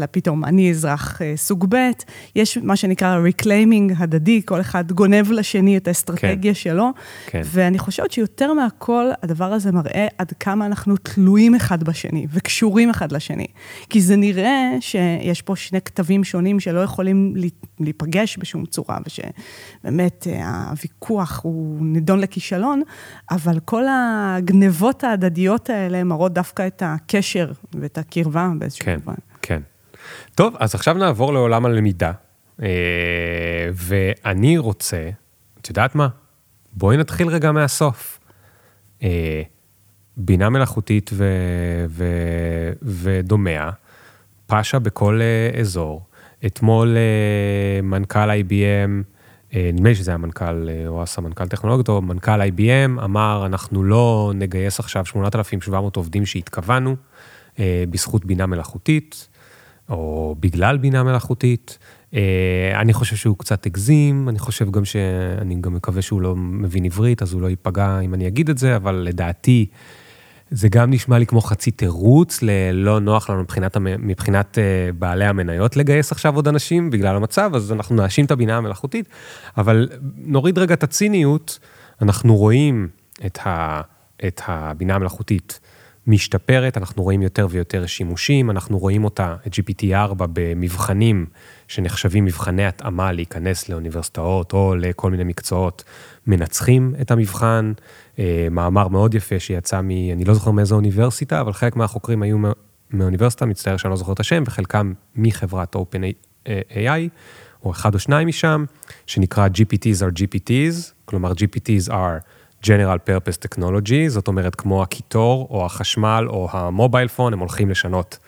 אה, פתאום אני אזרח אה, סוג ב', יש מה שנקרא reclaiming הדדי, כל אחד גונב לשני את האסטרטגיה כן. שלו, כן. ואני חושבת שיותר מהכל, הדבר הזה מראה עד כמה אנחנו תלויים אחד בשני וקשורים אחד לשני. כי זה נראה שיש פה שני כתבים שונים שלא יכולים להיפגש בשום צורה, ושבאמת הוויכוח הוא נידון לכישלון, אבל כל ה... הגנבות ההדדיות האלה מראות דווקא את הקשר ואת הקרבה באיזשהו כן, מובן. כן. טוב, אז עכשיו נעבור לעולם הלמידה, אה, ואני רוצה, את יודעת מה? בואי נתחיל רגע מהסוף. אה, בינה מלאכותית ו, ו, ודומיה, פאשה בכל אה, אזור. אתמול מנכ"ל IBM נדמה לי שזה היה מנכ"ל, אה, או הסמנכ"ל טכנולוגיות, או מנכ"ל IBM, אמר, אנחנו לא נגייס עכשיו 8,700 עובדים שהתכוונו, אה, בזכות בינה מלאכותית, או בגלל בינה מלאכותית. אה, אני חושב שהוא קצת הגזים, אני חושב גם ש... אני גם מקווה שהוא לא מבין עברית, אז הוא לא ייפגע אם אני אגיד את זה, אבל לדעתי, זה גם נשמע לי כמו חצי תירוץ ללא נוח לנו מבחינת, מבחינת אה, בעלי המניות לגייס עכשיו עוד אנשים בגלל המצב, אז אנחנו נאשים את הבינה המלאכותית, אבל נוריד רגע את הציניות, אנחנו רואים את, ה, את הבינה המלאכותית משתפרת, אנחנו רואים יותר ויותר שימושים, אנחנו רואים אותה, את GPT-4, במבחנים שנחשבים מבחני התאמה להיכנס לאוניברסיטאות או לכל מיני מקצועות, מנצחים את המבחן. אה, מאמר מאוד יפה שיצא מ... אני לא זוכר מאיזו אוניברסיטה, אבל חלק מהחוקרים היו מאוניברסיטה, מצטער שאני לא זוכר את השם, וחלקם מחברת OpenAI, או אחד או שניים משם, שנקרא GPTs are GPTs, כלומר GPTs are General Purpose Technology, זאת אומרת, כמו הקיטור, או החשמל, או המובייל פון, הם הולכים לשנות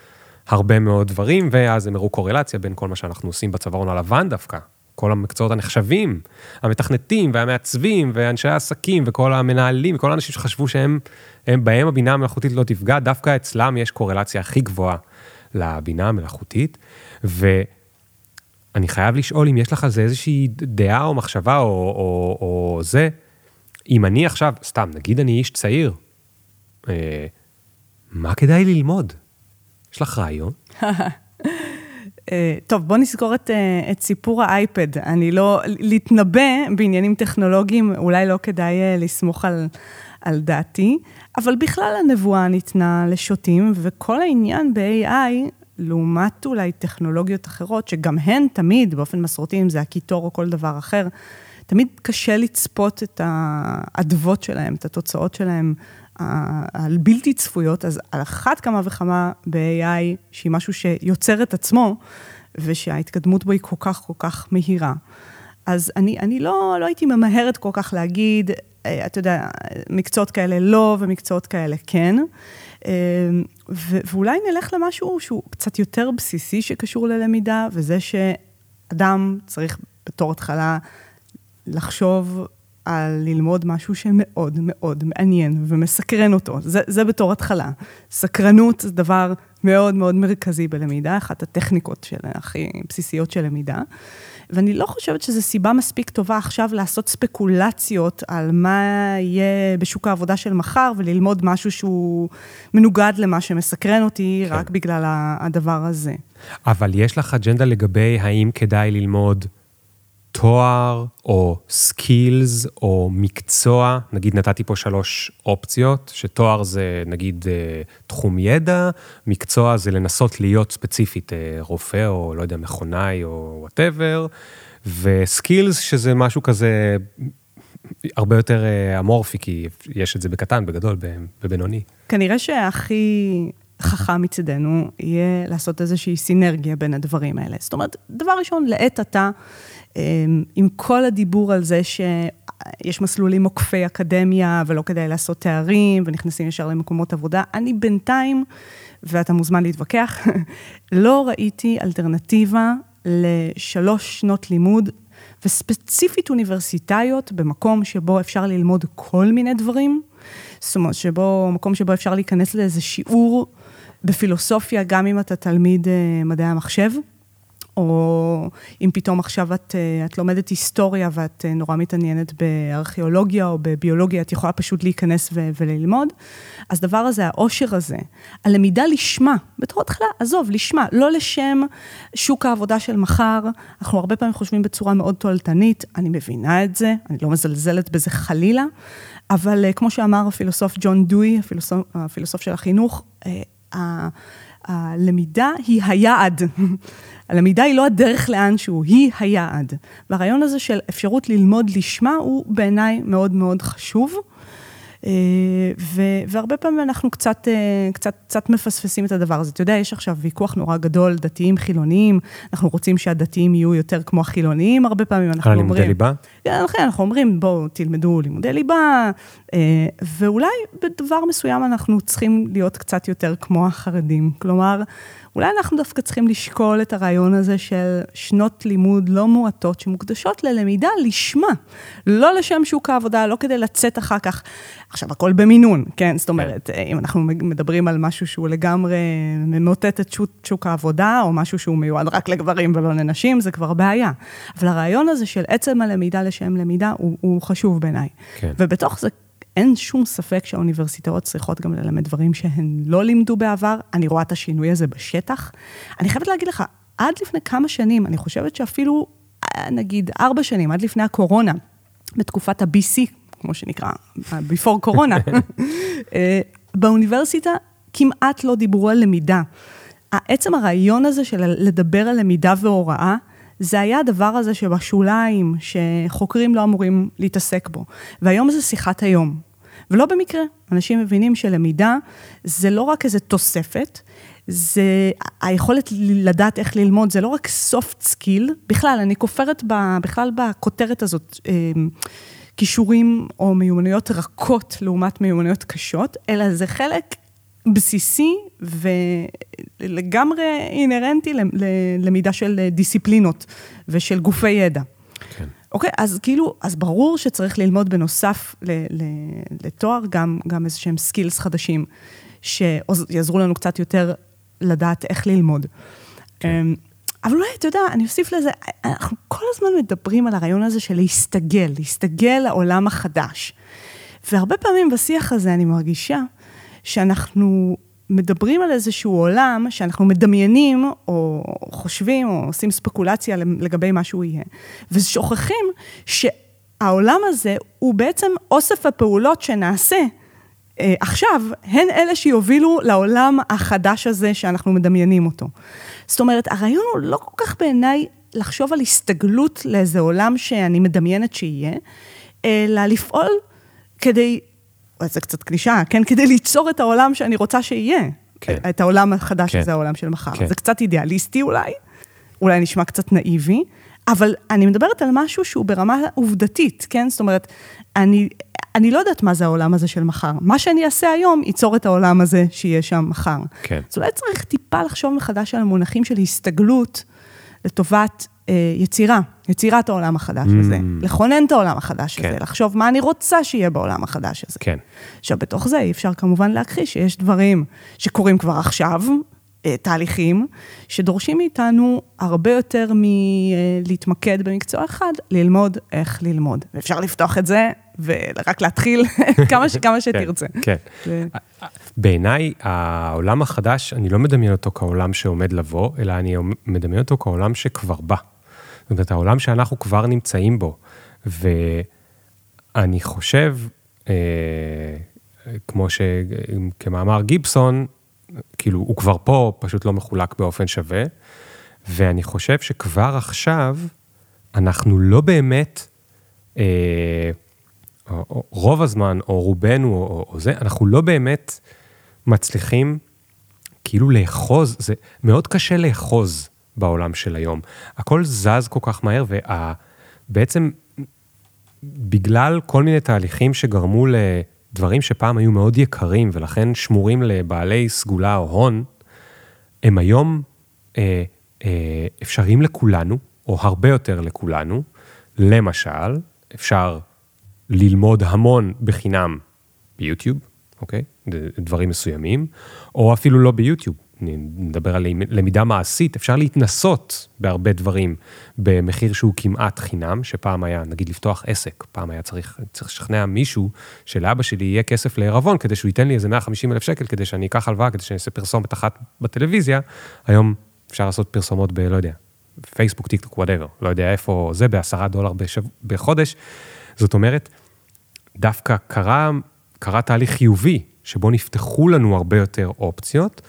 הרבה מאוד דברים, ואז הם הראו קורלציה בין כל מה שאנחנו עושים בצווארון הלבן דווקא, כל המקצועות הנחשבים, המתכנתים והמעצבים ואנשי העסקים וכל המנהלים וכל האנשים שחשבו שהם, הם, בהם הבינה המלאכותית לא תפגע, דווקא אצלם יש קורלציה הכי גבוהה לבינה המלאכותית. ואני חייב לשאול אם יש לך על זה איזושהי דעה או מחשבה או, או, או זה, אם אני עכשיו, סתם, נגיד אני איש צעיר, אה, מה כדאי ללמוד? יש לך רעיון? (laughs) אה, טוב, בוא נזכור את, אה, את סיפור האייפד. אני לא, להתנבא בעניינים טכנולוגיים, אולי לא כדאי אה, לסמוך על, על דעתי, אבל בכלל הנבואה ניתנה לשוטים, וכל העניין ב-AI, לעומת אולי טכנולוגיות אחרות, שגם הן תמיד, באופן מסורתי, אם זה הקיטור או כל דבר אחר, תמיד קשה לצפות את האדוות שלהם, את התוצאות שלהם הבלתי צפויות, אז על אחת כמה וכמה ב-AI, שהיא משהו שיוצר את עצמו, ושההתקדמות בו היא כל כך כל כך מהירה. אז אני, אני לא, לא הייתי ממהרת כל כך להגיד, אה, אתה יודע, מקצועות כאלה לא ומקצועות כאלה כן. אה, ו- ואולי נלך למשהו שהוא קצת יותר בסיסי שקשור ללמידה, וזה שאדם צריך בתור התחלה לחשוב על ללמוד משהו שמאוד מאוד מעניין ומסקרן אותו. זה, זה בתור התחלה. סקרנות זה דבר מאוד מאוד מרכזי בלמידה, אחת הטכניקות של, הכי בסיסיות של למידה. ואני לא חושבת שזו סיבה מספיק טובה עכשיו לעשות ספקולציות על מה יהיה בשוק העבודה של מחר וללמוד משהו שהוא מנוגד למה שמסקרן אותי כן. רק בגלל הדבר הזה. אבל יש לך אג'נדה לגבי האם כדאי ללמוד תואר או skills או מקצוע, נגיד נתתי פה שלוש אופציות, שתואר זה נגיד אה, תחום ידע, מקצוע זה לנסות להיות ספציפית אה, רופא או לא יודע, מכונאי או whatever, ו skills שזה משהו כזה הרבה יותר אה, אמורפי, כי יש את זה בקטן, בגדול, בבינוני. כנראה שהכי חכם מצדנו יהיה לעשות איזושהי סינרגיה בין הדברים האלה. זאת אומרת, דבר ראשון, לעת עתה, עם כל הדיבור על זה שיש מסלולים עוקפי אקדמיה ולא כדאי לעשות תארים ונכנסים ישר למקומות עבודה, אני בינתיים, ואתה מוזמן להתווכח, (laughs) לא ראיתי אלטרנטיבה לשלוש שנות לימוד, וספציפית אוניברסיטאיות, במקום שבו אפשר ללמוד כל מיני דברים, זאת אומרת, שבו, מקום שבו אפשר להיכנס לאיזה שיעור בפילוסופיה, גם אם אתה תלמיד אה, מדעי המחשב. או אם פתאום עכשיו את, אה, את לומדת היסטוריה ואת אה, נורא מתעניינת בארכיאולוגיה או בביולוגיה, את יכולה פשוט להיכנס ו- וללמוד. אז דבר הזה, העושר הזה, הלמידה לשמה, בתור התחלה, עזוב, לשמה, לא לשם שוק העבודה של מחר. אנחנו הרבה פעמים חושבים בצורה מאוד תועלתנית, אני מבינה את זה, אני לא מזלזלת בזה חלילה, אבל אה, כמו שאמר הפילוסוף ג'ון דוי, הפילוסוף, הפילוסוף של החינוך, הלמידה היא היעד. הלמידה היא לא הדרך לאנשהו, היא היעד. והרעיון הזה של אפשרות ללמוד לשמה הוא בעיניי מאוד מאוד חשוב. אה, ו- והרבה פעמים אנחנו קצת, אה, קצת, קצת מפספסים את הדבר הזה. אתה יודע, יש עכשיו ויכוח נורא גדול, דתיים, חילוניים, אנחנו רוצים שהדתיים יהיו יותר כמו החילוניים, הרבה פעמים אנחנו אומרים... על לימודי ליבה? כן, אנחנו אומרים, בואו תלמדו לימודי ליבה, אה, ואולי בדבר מסוים אנחנו צריכים להיות קצת יותר כמו החרדים. כלומר, אולי אנחנו דווקא צריכים לשקול את הרעיון הזה של שנות לימוד לא מועטות שמוקדשות ללמידה לשמה, לא לשם שוק העבודה, לא כדי לצאת אחר כך. עכשיו, הכל במינון, כן? זאת אומרת, כן. אם אנחנו מדברים על משהו שהוא לגמרי ממוטט את שוק, שוק העבודה, או משהו שהוא מיועד רק לגברים ולא לנשים, זה כבר בעיה. אבל הרעיון הזה של עצם הלמידה לשם למידה הוא, הוא חשוב בעיניי. כן. ובתוך זה אין שום ספק שהאוניברסיטאות צריכות גם ללמד דברים שהן לא לימדו בעבר. אני רואה את השינוי הזה בשטח. אני חייבת להגיד לך, עד לפני כמה שנים, אני חושבת שאפילו, נגיד, ארבע שנים, עד לפני הקורונה, בתקופת ה-BC, כמו שנקרא, before קורונה, (laughs) אה, באוניברסיטה כמעט לא דיברו על למידה. עצם הרעיון הזה של לדבר על למידה והוראה, זה היה הדבר הזה שבשוליים, שחוקרים לא אמורים להתעסק בו. והיום זה שיחת היום. ולא במקרה, אנשים מבינים שלמידה זה לא רק איזו תוספת, זה היכולת לדעת איך ללמוד, זה לא רק soft skill, בכלל, אני כופרת ב, בכלל בכותרת הזאת, אמ, כישורים או מיומנויות רכות לעומת מיומנויות קשות, אלא זה חלק בסיסי ולגמרי אינהרנטי ללמידה של דיסציפלינות ושל גופי ידע. כן. אוקיי, אז כאילו, אז ברור שצריך ללמוד בנוסף לתואר גם, גם איזה שהם סקילס חדשים, שיעזרו לנו קצת יותר לדעת איך ללמוד. כן. אמ, אבל אולי, אתה יודע, אני אוסיף לזה, אנחנו כל הזמן מדברים על הרעיון הזה של להסתגל, להסתגל לעולם החדש. והרבה פעמים בשיח הזה אני מרגישה שאנחנו מדברים על איזשהו עולם שאנחנו מדמיינים, או חושבים, או עושים ספקולציה לגבי מה שהוא יהיה, ושוכחים שהעולם הזה הוא בעצם אוסף הפעולות שנעשה אה, עכשיו, הן אלה שיובילו לעולם החדש הזה שאנחנו מדמיינים אותו. זאת אומרת, הרעיון הוא לא כל כך בעיניי לחשוב על הסתגלות לאיזה עולם שאני מדמיינת שיהיה, אלא לפעול כדי זה קצת קלישה, כן? כדי ליצור את העולם שאני רוצה שיהיה. כן. את העולם החדש כן. הזה, העולם של מחר. כן. זה קצת אידיאליסטי אולי, אולי נשמע קצת נאיבי, אבל אני מדברת על משהו שהוא ברמה עובדתית, כן? זאת אומרת, אני, אני לא יודעת מה זה העולם הזה של מחר. מה שאני אעשה היום ייצור את העולם הזה שיהיה שם מחר. כן. אז אולי צריך טיפה לחשוב מחדש על המונחים של הסתגלות לטובת יצירה, יצירת העולם החדש mm. הזה, לכונן את העולם החדש כן. הזה, לחשוב מה אני רוצה שיהיה בעולם החדש הזה. כן. עכשיו, בתוך זה אי אפשר כמובן להכחיש שיש דברים שקורים כבר עכשיו, אה, תהליכים, שדורשים מאיתנו הרבה יותר מלהתמקד במקצוע אחד, ללמוד איך ללמוד. ואפשר לפתוח את זה ורק להתחיל (laughs) כמה, כמה כן, שתרצה. כן. ו... בעיניי, העולם החדש, אני לא מדמיין אותו כעולם שעומד לבוא, אלא אני מדמיין אותו כעולם שכבר בא. זאת אומרת, העולם שאנחנו כבר נמצאים בו. ואני חושב, אה, כמו שכמאמר גיבסון, כאילו, הוא כבר פה, פשוט לא מחולק באופן שווה. ואני חושב שכבר עכשיו, אנחנו לא באמת, אה, רוב הזמן, או רובנו, או, או זה, אנחנו לא באמת מצליחים כאילו לאחוז, זה מאוד קשה לאחוז בעולם של היום. הכל זז כל כך מהר, ובעצם בגלל כל מיני תהליכים שגרמו לדברים שפעם היו מאוד יקרים, ולכן שמורים לבעלי סגולה או הון, הם היום אה, אה, אפשריים לכולנו, או הרבה יותר לכולנו. למשל, אפשר ללמוד המון בחינם ביוטיוב, אוקיי? דברים מסוימים, או אפילו לא ביוטיוב. נדבר על למידה מעשית, אפשר להתנסות בהרבה דברים במחיר שהוא כמעט חינם, שפעם היה, נגיד, לפתוח עסק, פעם היה צריך, צריך לשכנע מישהו שלאבא שלי יהיה כסף לעירבון, כדי שהוא ייתן לי איזה 150 אלף שקל, כדי שאני אקח הלוואה, כדי שאני אעשה פרסומת אחת בטלוויזיה. היום אפשר לעשות פרסומות ב... לא יודע, פייסבוק, טיק טוק, whatever, לא יודע איפה זה, בעשרה דולר בשב... בחודש. זאת אומרת, דווקא קרה, קרה תהליך חיובי, שבו נפתחו לנו הרבה יותר אופציות,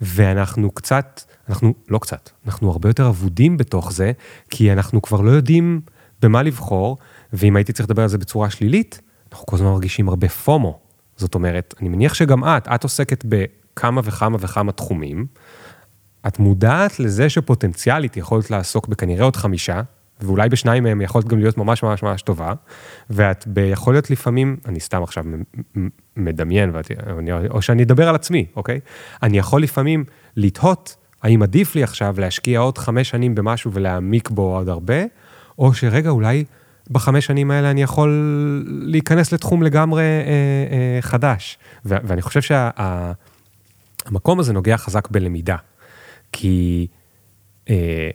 ואנחנו קצת, אנחנו, לא קצת, אנחנו הרבה יותר אבודים בתוך זה, כי אנחנו כבר לא יודעים במה לבחור, ואם הייתי צריך לדבר על זה בצורה שלילית, אנחנו כל הזמן מרגישים הרבה FOMO. זאת אומרת, אני מניח שגם את, את עוסקת בכמה וכמה וכמה תחומים, את מודעת לזה שפוטנציאלית יכולת לעסוק בכנראה עוד חמישה, ואולי בשניים מהם יכולת גם להיות ממש ממש ממש טובה, ואת ביכול להיות לפעמים, אני סתם עכשיו מדמיין, ואת, או שאני אדבר על עצמי, אוקיי? אני יכול לפעמים לתהות האם עדיף לי עכשיו להשקיע עוד חמש שנים במשהו ולהעמיק בו עוד הרבה, או שרגע, אולי בחמש שנים האלה אני יכול להיכנס לתחום לגמרי אה, אה, חדש. ו- ואני חושב שהמקום שה- הזה נוגע חזק בלמידה. כי, אה,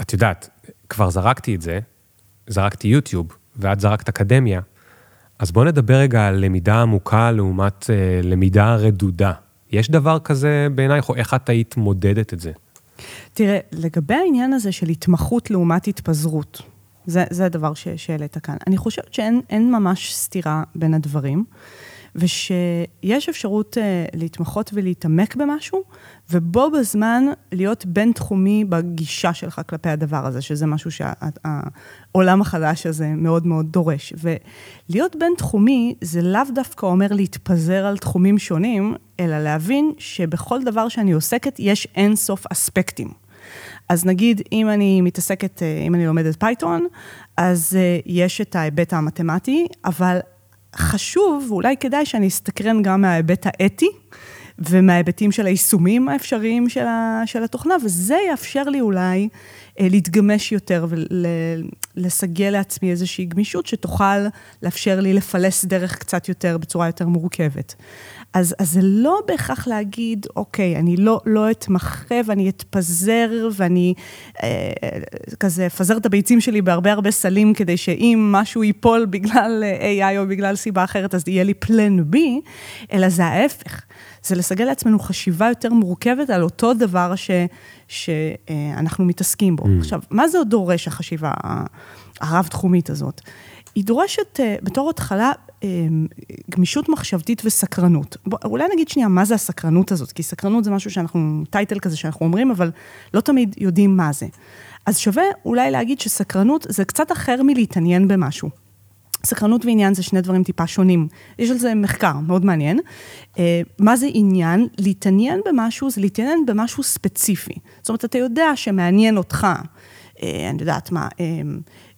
את יודעת, כבר זרקתי את זה, זרקתי יוטיוב, ואת זרקת אקדמיה, אז בואו נדבר רגע על למידה עמוקה לעומת אה, למידה רדודה. יש דבר כזה בעינייך, או איך את היית מודדת את זה? תראה, לגבי העניין הזה של התמחות לעומת התפזרות, זה, זה הדבר שהעלית כאן. אני חושבת שאין ממש סתירה בין הדברים. ושיש אפשרות uh, להתמחות ולהתעמק במשהו, ובו בזמן להיות בין-תחומי בגישה שלך כלפי הדבר הזה, שזה משהו שהעולם החדש הזה מאוד מאוד דורש. ולהיות בין-תחומי זה לאו דווקא אומר להתפזר על תחומים שונים, אלא להבין שבכל דבר שאני עוסקת יש אין סוף אספקטים. אז נגיד, אם אני מתעסקת, אה, אם אני לומדת פייתון, אז אה, יש את ההיבט המתמטי, אבל חשוב, ואולי כדאי שאני אסתקרן גם מההיבט האתי, ומההיבטים של היישומים האפשריים של, ה, של התוכנה, וזה יאפשר לי אולי אה, להתגמש יותר ולסגל לעצמי איזושהי גמישות שתוכל לאפשר לי לפלס דרך קצת יותר, בצורה יותר מורכבת. אז, אז זה לא בהכרח להגיד, אוקיי, אני לא, לא אתמחה ואני אתפזר ואני אה, כזה אפזר את הביצים שלי בהרבה הרבה סלים, כדי שאם משהו ייפול בגלל AI או בגלל סיבה אחרת, אז יהיה לי פלן B, אלא זה ההפך. זה לסגל לעצמנו חשיבה יותר מורכבת על אותו דבר ש, שאנחנו מתעסקים בו. Mm. עכשיו, מה זה עוד דורש החשיבה הרב-תחומית הזאת? היא דורשת, אה, בתור התחלה, אה, גמישות מחשבתית וסקרנות. בוא, אולי נגיד שנייה, מה זה הסקרנות הזאת? כי סקרנות זה משהו שאנחנו, טייטל כזה שאנחנו אומרים, אבל לא תמיד יודעים מה זה. אז שווה אולי להגיד שסקרנות זה קצת אחר מלהתעניין במשהו. סקרנות ועניין זה שני דברים טיפה שונים. יש על זה מחקר מאוד מעניין. אה, מה זה עניין? להתעניין במשהו זה להתעניין במשהו ספציפי. זאת אומרת, אתה יודע שמעניין אותך, אני יודעת מה, אה,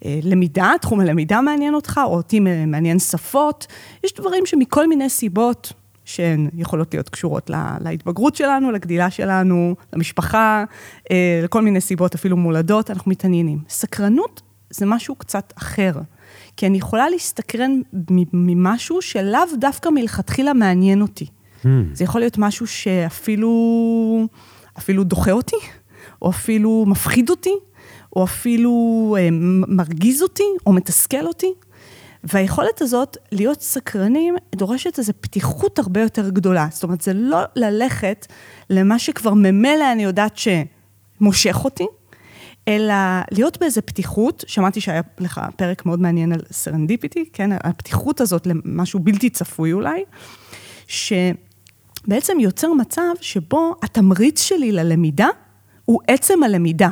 למידה, תחום הלמידה מעניין אותך, או אותי מעניין שפות. יש דברים שמכל מיני סיבות, שהן יכולות להיות קשורות לה, להתבגרות שלנו, לגדילה שלנו, למשפחה, אה, לכל מיני סיבות, אפילו מולדות, אנחנו מתעניינים. סקרנות זה משהו קצת אחר, כי אני יכולה להסתקרן ממשהו שלאו דווקא מלכתחילה מעניין אותי. Hmm. זה יכול להיות משהו שאפילו אפילו דוחה אותי, או אפילו מפחיד אותי, או אפילו אה, מרגיז אותי, או מתסכל אותי. והיכולת הזאת להיות סקרנים דורשת איזו פתיחות הרבה יותר גדולה. זאת אומרת, זה לא ללכת למה שכבר ממילא אני יודעת שמושך אותי, אלא להיות באיזו פתיחות, שמעתי שהיה לך פרק מאוד מעניין על serendipity, כן, הפתיחות הזאת למשהו בלתי צפוי אולי, שבעצם יוצר מצב שבו התמריץ שלי ללמידה הוא עצם הלמידה.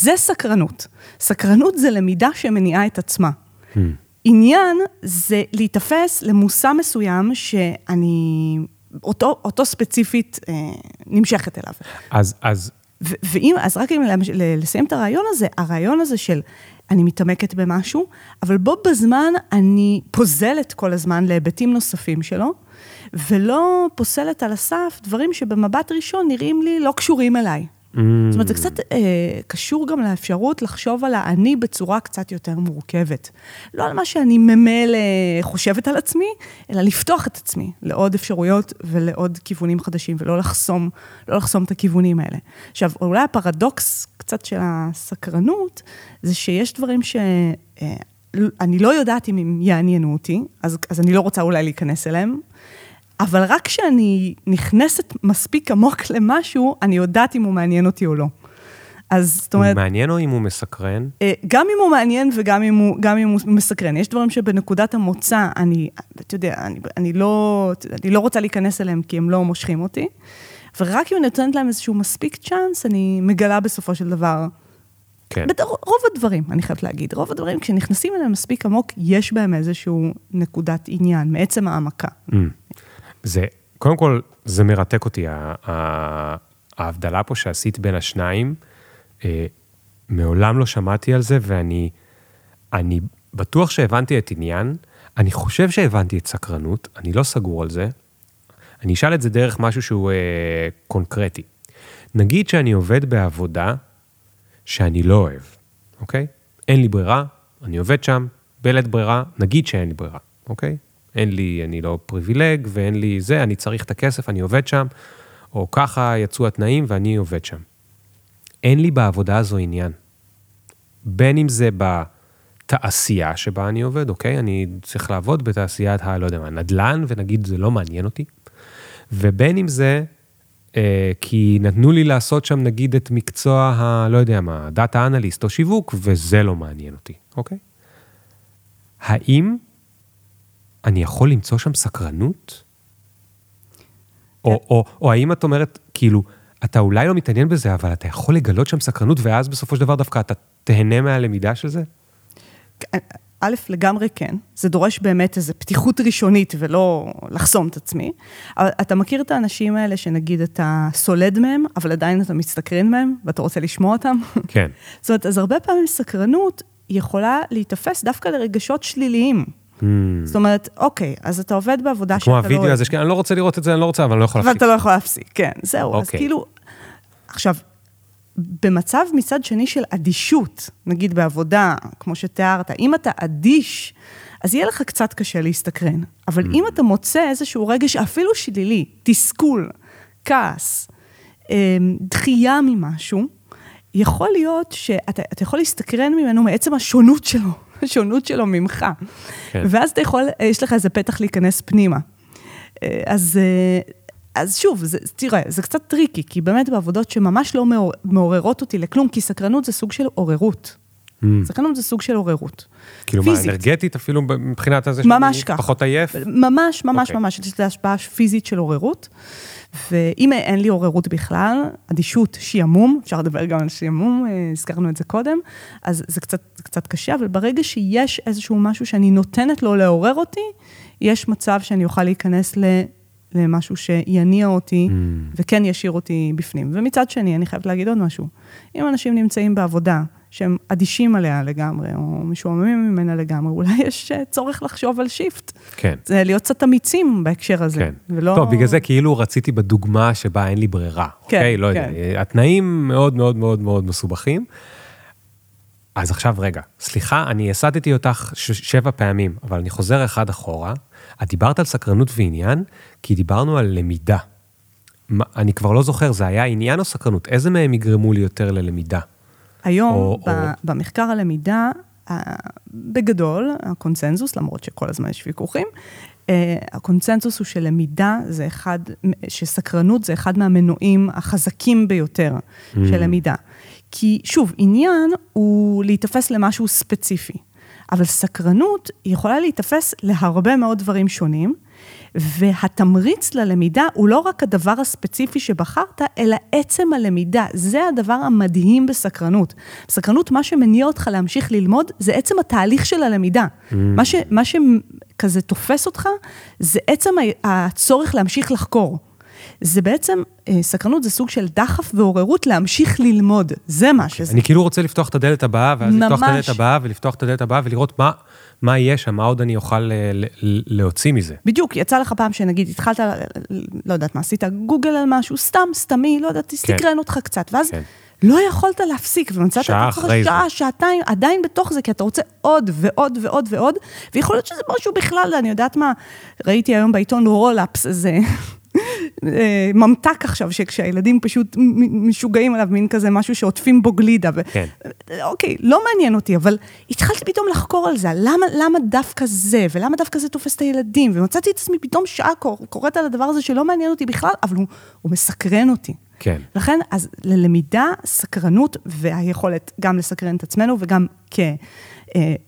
זה סקרנות. סקרנות זה למידה שמניעה את עצמה. Hmm. עניין זה להיתפס למושא מסוים שאני, אותו, אותו ספציפית אה, נמשכת אליו. אז, אז... ו- ואם, אז רק אם לסיים את הרעיון הזה, הרעיון הזה של אני מתעמקת במשהו, אבל בו בזמן אני פוזלת כל הזמן להיבטים נוספים שלו, ולא פוסלת על הסף דברים שבמבט ראשון נראים לי לא קשורים אליי. Mm. זאת אומרת, זה קצת אה, קשור גם לאפשרות לחשוב על האני בצורה קצת יותר מורכבת. לא על מה שאני ממילא חושבת על עצמי, אלא לפתוח את עצמי לעוד אפשרויות ולעוד כיוונים חדשים, ולא לחסום, לא לחסום את הכיוונים האלה. עכשיו, אולי הפרדוקס קצת של הסקרנות, זה שיש דברים ש... אה, אני לא יודעת אם הם יעניינו אותי, אז, אז אני לא רוצה אולי להיכנס אליהם, אבל רק כשאני נכנסת מספיק עמוק למשהו, אני יודעת אם הוא מעניין אותי או לא. אז זאת אומרת... הוא מעניין או אם הוא מסקרן? אה, גם אם הוא מעניין וגם אם הוא, גם אם הוא מסקרן. יש דברים שבנקודת המוצא, אני, אתה יודע, אני, אני, לא, אני לא רוצה להיכנס אליהם כי הם לא מושכים אותי, ורק אם אני נותנת להם איזשהו מספיק צ'אנס, אני מגלה בסופו של דבר. כן. רוב הדברים, אני חייבת להגיד, רוב הדברים, כשנכנסים אליהם מספיק עמוק, יש בהם איזשהו נקודת עניין, מעצם העמקה. Mm. זה, קודם כל, זה מרתק אותי, ההבדלה פה שעשית בין השניים, אה, מעולם לא שמעתי על זה, ואני אני בטוח שהבנתי את עניין, אני חושב שהבנתי את סקרנות, אני לא סגור על זה. אני אשאל את זה דרך משהו שהוא אה, קונקרטי. נגיד שאני עובד בעבודה שאני לא אוהב, אוקיי? אין לי ברירה, אני עובד שם, בלית ברירה, נגיד שאין לי ברירה, אוקיי? אין לי, אני לא פריבילג ואין לי זה, אני צריך את הכסף, אני עובד שם, או ככה יצאו התנאים ואני עובד שם. אין לי בעבודה הזו עניין. בין אם זה בתעשייה שבה אני עובד, אוקיי? אני צריך לעבוד בתעשיית ה... לא יודע מה, נדל"ן, ונגיד זה לא מעניין אותי. ובין אם זה אה, כי נתנו לי לעשות שם נגיד את מקצוע ה... לא יודע מה, דאטה אנליסט או שיווק, וזה לא מעניין אותי, אוקיי? האם אני יכול למצוא שם סקרנות? או, או, או האם את אומרת, כאילו, אתה אולי לא מתעניין בזה, אבל אתה יכול לגלות שם סקרנות, ואז בסופו של דבר דווקא אתה תהנה מהלמידה של זה? א', לגמרי כן. זה דורש באמת איזו פתיחות ראשונית ולא לחסום את עצמי. אבל אתה מכיר את האנשים האלה שנגיד אתה סולד מהם, אבל עדיין אתה מסתקרן מהם, ואתה רוצה לשמוע אותם? כן. (laughs) זאת אומרת, אז הרבה פעמים סקרנות יכולה להיתפס דווקא לרגשות שליליים. Hmm. זאת אומרת, אוקיי, אז אתה עובד בעבודה שאתה כמו לא אוהב. הווידאו הזה, אני לא רוצה לראות את זה, אני לא רוצה, אבל אני לא יכול להפסיק. אתה לא יכול להפסיק, כן, זהו. אז אוקיי. כאילו, עכשיו, במצב מצד שני של אדישות, נגיד בעבודה, כמו שתיארת, אם אתה אדיש, אז יהיה לך קצת קשה להסתקרן. אבל אם אתה מוצא איזשהו רגש אפילו שלילי, תסכול, כעס, אמ, דחייה ממשהו, יכול להיות שאתה אתה יכול להסתקרן ממנו מעצם השונות שלו, השונות שלו ממך. כן. ואז אתה יכול, יש לך איזה פתח להיכנס פנימה. אה, אז, אה, אז שוב, זה, תראה, זה קצת tricky, כי באמת בעבודות שממש לא מעור- מעוררות אותי לכלום, כי סקרנות זה סוג של עוררות. Hmm. סקרנות זה סוג של עוררות. כאילו מה, פיזית. אנרגטית אפילו מבחינת הזה שאני ככה. פחות עייף? ממש, ממש, אוקיי. ממש, יש לזה השפעה פיזית של עוררות. ואם אין לי עוררות בכלל, אדישות, שעמום, אפשר לדבר גם על שעמום, אה, הזכרנו את זה קודם, אז זה קצת, קצת קשה, אבל ברגע שיש איזשהו משהו שאני נותנת לו לעורר אותי, יש מצב שאני אוכל להיכנס ל... למשהו שיניע אותי Hmm. וכן ישאיר אותי בפנים. ומצד שני, אני חייבת להגיד עוד משהו. אם אנשים נמצאים בעבודה שהם אדישים עליה לגמרי, או משועממים ממנה לגמרי, אולי (laughs) יש אה, צורך לחשוב על שיפט. כן. זה להיות קצת אמיצים בהקשר הזה. כן. ולא... טוב, בגלל זה כאילו רציתי בדוגמה שבה אין לי ברירה, כן, אוקיי? לא יודע, כן. התנאים מאוד מאוד מאוד מאוד מסובכים. אז עכשיו רגע, סליחה, אני הסטתי אותך שבע פעמים, אבל אני חוזר אחד אחורה. את דיברת על סקרנות ועניין, כי דיברנו על למידה. מה, אני כבר לא זוכר, זה היה עניין או סקרנות? איזה מהם יגרמו לי יותר ללמידה? היום, או- ב- או- במחקר הלמידה, בגדול, הקונצנזוס, למרות שכל הזמן יש ויכוחים, אה, הקונצנזוס הוא שלמידה זה אחד, שסקרנות זה אחד מהמנועים החזקים ביותר של למידה. כי שוב, עניין הוא להיתפס למשהו ספציפי, אבל סקרנות יכולה להיתפס להרבה מאוד דברים שונים, והתמריץ ללמידה הוא לא רק הדבר הספציפי שבחרת, אלא עצם הלמידה. זה הדבר המדהים בסקרנות. בסקרנות, מה שמניע אותך להמשיך ללמוד, זה עצם התהליך של הלמידה. מה, ש, מה שכזה תופס אותך, זה עצם הצורך להמשיך לחקור. זה בעצם, אה, סקרנות זה סוג של דחף ועוררות להמשיך ללמוד. זה מה שזה. אני כאילו רוצה לפתוח את הדלת הבאה, ואז לפתוח את ממש. הדלת הבאה, ולפתוח את הדלת הבאה, ולראות מה, מה יהיה שם, מה עוד אני אוכל אה, ל- ל- להוציא מזה. בדיוק, יצא לך פעם שנגיד התחלת, לא יודעת מה, עשית גוגל על משהו, סתם, סתמי, לא יודעת, תסתקרן אותך קצת, ואז כן. לא יכולת להפסיק, ומצאת את שעה אחרי זה. שעה, שעתיים, עדיין בתוך זה, כי אתה רוצה עוד ועוד ועוד ועוד, ויכול להיות שזה משהו בכלל, אני יודעת מה, ראיתי היום בעיתון רולאפס, איזה אה, ממתק עכשיו, שכשהילדים פשוט משוגעים עליו, מין כזה משהו שעוטפים בו גלידה. ו- כן. אוקיי, לא מעניין אותי, אבל התחלתי פתאום לחקור על זה, למה, למה דווקא זה, ולמה דווקא זה תופס את הילדים, ומצאתי את עצמי פתאום שעה קור- קוראת על הדבר הזה שלא מעניין אותי בכלל, אבל הוא, הוא מסקרן אותי. כן. לכן, אז ללמידה, סקרנות והיכולת גם לסקרן את עצמנו וגם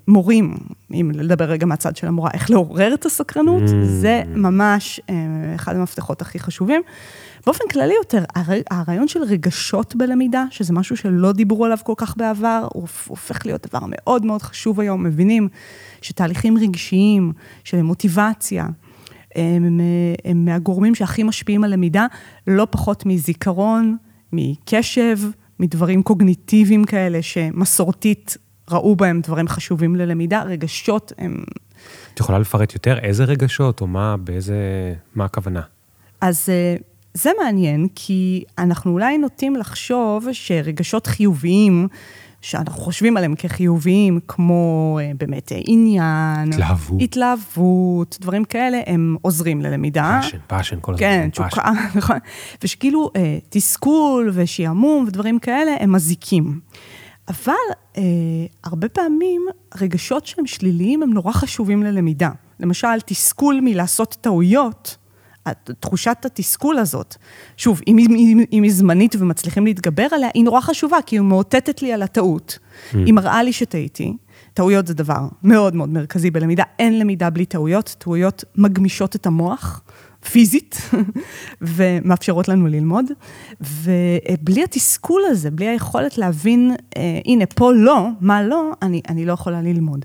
כמורים, אם לדבר רגע מהצד של המורה, איך לעורר את הסקרנות, Mm. זה ממש אה, אחד המפתחות הכי חשובים. באופן כללי יותר, הר- הרעיון של רגשות בלמידה, שזה משהו שלא דיברו עליו כל כך בעבר, הוא הופ- הופך להיות דבר מאוד מאוד חשוב היום. מבינים שתהליכים רגשיים של מוטיבציה, הם, הם מהגורמים שהכי משפיעים על למידה, לא פחות מזיכרון, מקשב, מדברים קוגניטיביים כאלה שמסורתית ראו בהם דברים חשובים ללמידה. רגשות הם... את יכולה לפרט יותר איזה רגשות, או מה, באיזה, מה הכוונה? אז אה, זה מעניין, כי אנחנו אולי נוטים לחשוב שרגשות חיוביים, שאנחנו חושבים עליהם כחיוביים, כמו אה, באמת עניין, התלהבות. התלהבות, דברים כאלה, הם עוזרים ללמידה. פאשן, פאשן, כל הזמן. כן. תשוקה, (laughs) נכון. ושכאילו אה, תסכול ושעמום ודברים כאלה, הם מזיקים. אבל אה, הרבה פעמים רגשות שהם שליליים הם נורא חשובים ללמידה. למשל, תסכול מלעשות טעויות, תחושת התסכול הזאת, שוב, אם היא, אם היא זמנית ומצליחים להתגבר עליה, היא נורא חשובה, כי היא מאותתת לי על הטעות. Mm. היא מראה לי שטעיתי. טעויות זה דבר מאוד מאוד מרכזי בלמידה. אין למידה בלי טעויות, טעויות מגמישות את המוח. פיזית, (laughs) ומאפשרות לנו ללמוד. ובלי התסכול הזה, בלי היכולת להבין, אה, הנה, פה לא, מה לא, אני, אני לא יכולה ללמוד.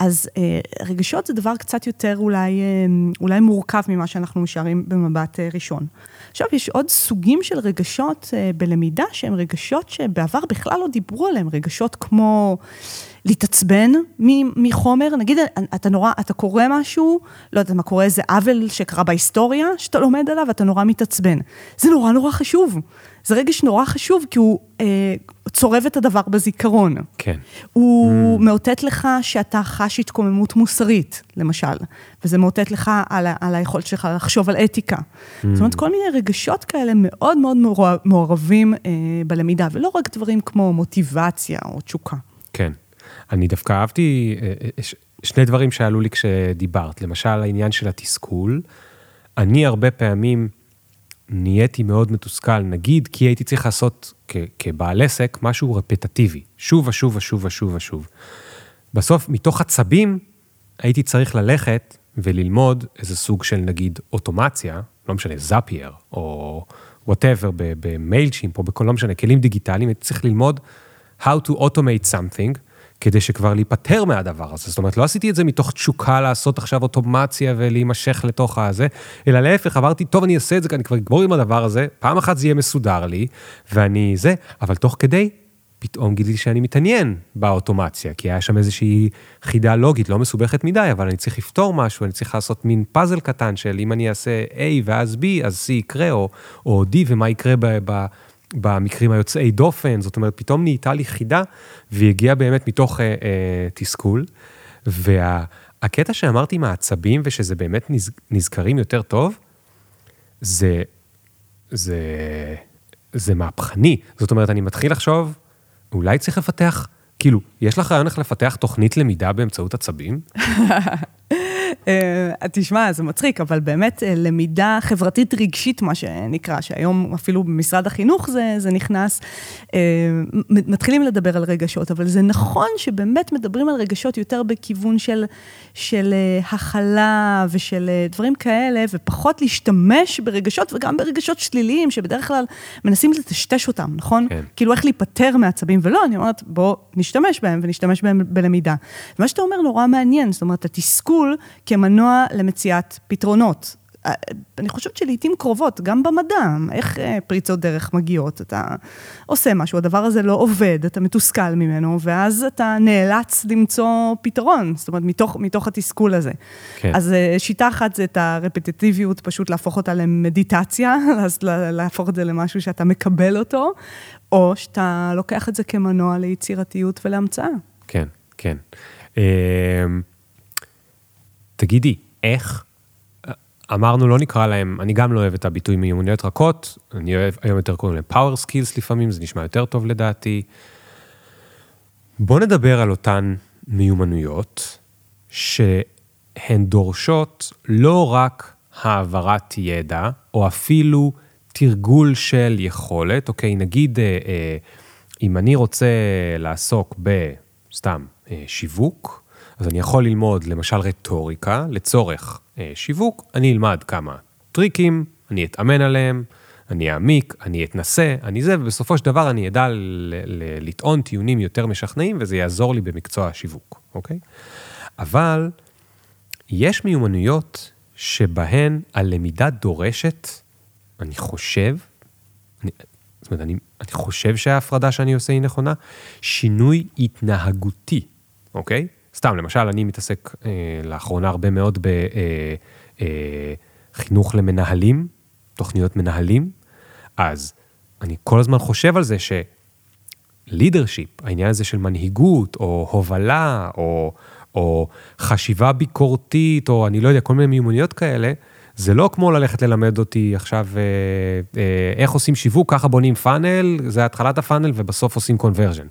אז אה, רגשות זה דבר קצת יותר אולי, אה, אולי מורכב ממה שאנחנו משערים במבט אה, ראשון. עכשיו, יש עוד סוגים של רגשות אה, בלמידה, שהם רגשות שבעבר בכלל לא דיברו עליהם, רגשות כמו להתעצבן מחומר, נגיד, אתה נורא, אתה קורא משהו, לא יודעת מה קורה, איזה עוול שקרה בהיסטוריה, שאתה לומד עליו, ואתה נורא מתעצבן. זה נורא נורא חשוב. זה רגש נורא חשוב, כי הוא אה, צורב את הדבר בזיכרון. כן. הוא mm. מאותת לך שאתה חש התקוממות מוסרית, למשל, וזה מאותת לך על, על היכולת שלך לחשוב על אתיקה. Mm. זאת אומרת, כל מיני רגשות כאלה מאוד מאוד מעורבים אה, בלמידה, ולא רק דברים כמו מוטיבציה או תשוקה. כן. אני דווקא אהבתי אה, אה, שני דברים שעלו לי כשדיברת. למשל, העניין של התסכול. אני הרבה פעמים נהייתי מאוד מתוסכל, נגיד כי הייתי צריך לעשות כבעל עסק משהו רפטטיבי, שוב ושוב ושוב ושוב ושוב. בסוף, מתוך עצבים, הייתי צריך ללכת וללמוד איזה סוג של נגיד אוטומציה, לא משנה, זאפייר, או whatever, במיילצ'ימפ, או בכל, לא משנה, כלים דיגיטליים, הייתי צריך ללמוד how to automate something, כדי שכבר להיפטר מהדבר הזה. זאת אומרת, לא עשיתי את זה מתוך תשוקה לעשות עכשיו אוטומציה ולהימשך לתוך הזה, אלא להפך, אמרתי, טוב, אני אעשה את זה, אני כבר אגמור עם הדבר הזה, פעם אחת זה יהיה מסודר לי, ואני זה, אבל תוך כדי, פתאום גיליתי שאני מתעניין באוטומציה, כי היה שם איזושהי חידה לוגית, לא מסובכת מדי, אבל אני צריך לפתור משהו, אני צריך לעשות מין פאזל קטן של אם אני אעשה A ואז B, אז C יקרה, או, או D, ומה יקרה ב... ב במקרים היוצאי דופן, זאת אומרת, פתאום נהייתה לי חידה, והיא הגיעה באמת מתוך אה, אה, תסכול. והקטע וה, שאמרתי מהעצבים, ושזה באמת נז, נזכרים יותר טוב, זה, זה, זה מהפכני. זאת אומרת, אני מתחיל לחשוב, אולי צריך לפתח, כאילו, יש לך רעיון איך לפתח תוכנית למידה באמצעות עצבים? (laughs) אה, תשמע, זה מצחיק, אבל באמת אה, למידה חברתית רגשית, מה שנקרא, שהיום אפילו במשרד החינוך זה, זה נכנס, אה, מתחילים לדבר על רגשות, אבל זה נכון שבאמת מדברים על רגשות יותר בכיוון של, של הכלה ושל דברים כאלה, ופחות להשתמש ברגשות וגם ברגשות שליליים, שבדרך כלל מנסים לטשטש אותם, נכון? כן. כאילו איך להיפטר מעצבים, ולא, אני אומרת, בוא נשתמש בהם ונשתמש בהם בלמידה. ומה שאתה אומר נורא מעניין, זאת אומרת, התסכול כמנוע למציאת פתרונות. אה, אני חושבת שלעיתים קרובות, גם במדע, איך אה, פריצות דרך מגיעות? אתה עושה משהו, הדבר הזה לא עובד, אתה מתוסכל ממנו, ואז אתה נאלץ למצוא פתרון, זאת אומרת, מתוך, מתוך התסכול הזה. כן. אז אה, שיטה אחת זה את הרפטטיביות, פשוט להפוך אותה למדיטציה, (laughs) אז להפוך את זה למשהו שאתה מקבל אותו, או שאתה לוקח את זה כמנוע ליצירתיות ולהמצאה. כן, כן. תגידי, איך, אמרנו לא נקרא להם, אני גם לא אוהב את הביטוי מיומנויות רכות, אני אוהב, היום יותר קוראים להם power skills לפעמים, זה נשמע יותר טוב לדעתי. בוא נדבר על אותן מיומנויות שהן דורשות לא רק העברת ידע, או אפילו תרגול של יכולת, אוקיי, נגיד אה, אה, אם אני רוצה לעסוק בסתם אה, שיווק, אז אני יכול ללמוד למשל רטוריקה לצורך אה, שיווק, אני אלמד כמה טריקים, אני אתאמן עליהם, אני אעמיק, אני אתנסה, אני זה, ובסופו של דבר אני אדע לטעון טיעונים יותר משכנעים, וזה יעזור לי במקצוע השיווק, אוקיי? אבל יש מיומנויות שבהן הלמידה דורשת, אני חושב, אני, זאת אומרת, אני, אני חושב שההפרדה שאני עושה היא נכונה, שינוי התנהגותי, אוקיי? סתם, למשל, אני מתעסק אה, לאחרונה הרבה מאוד בחינוך אה, אה, למנהלים, תוכניות מנהלים, אז אני כל הזמן חושב על זה ש... לידרשיפ, העניין הזה של מנהיגות, או הובלה, או, או חשיבה ביקורתית, או אני לא יודע, כל מיני מיומנויות כאלה, זה לא כמו ללכת ללמד אותי עכשיו אה, אה, איך עושים שיווק, ככה בונים funnel, זה התחלת ה funnel ובסוף עושים conversion.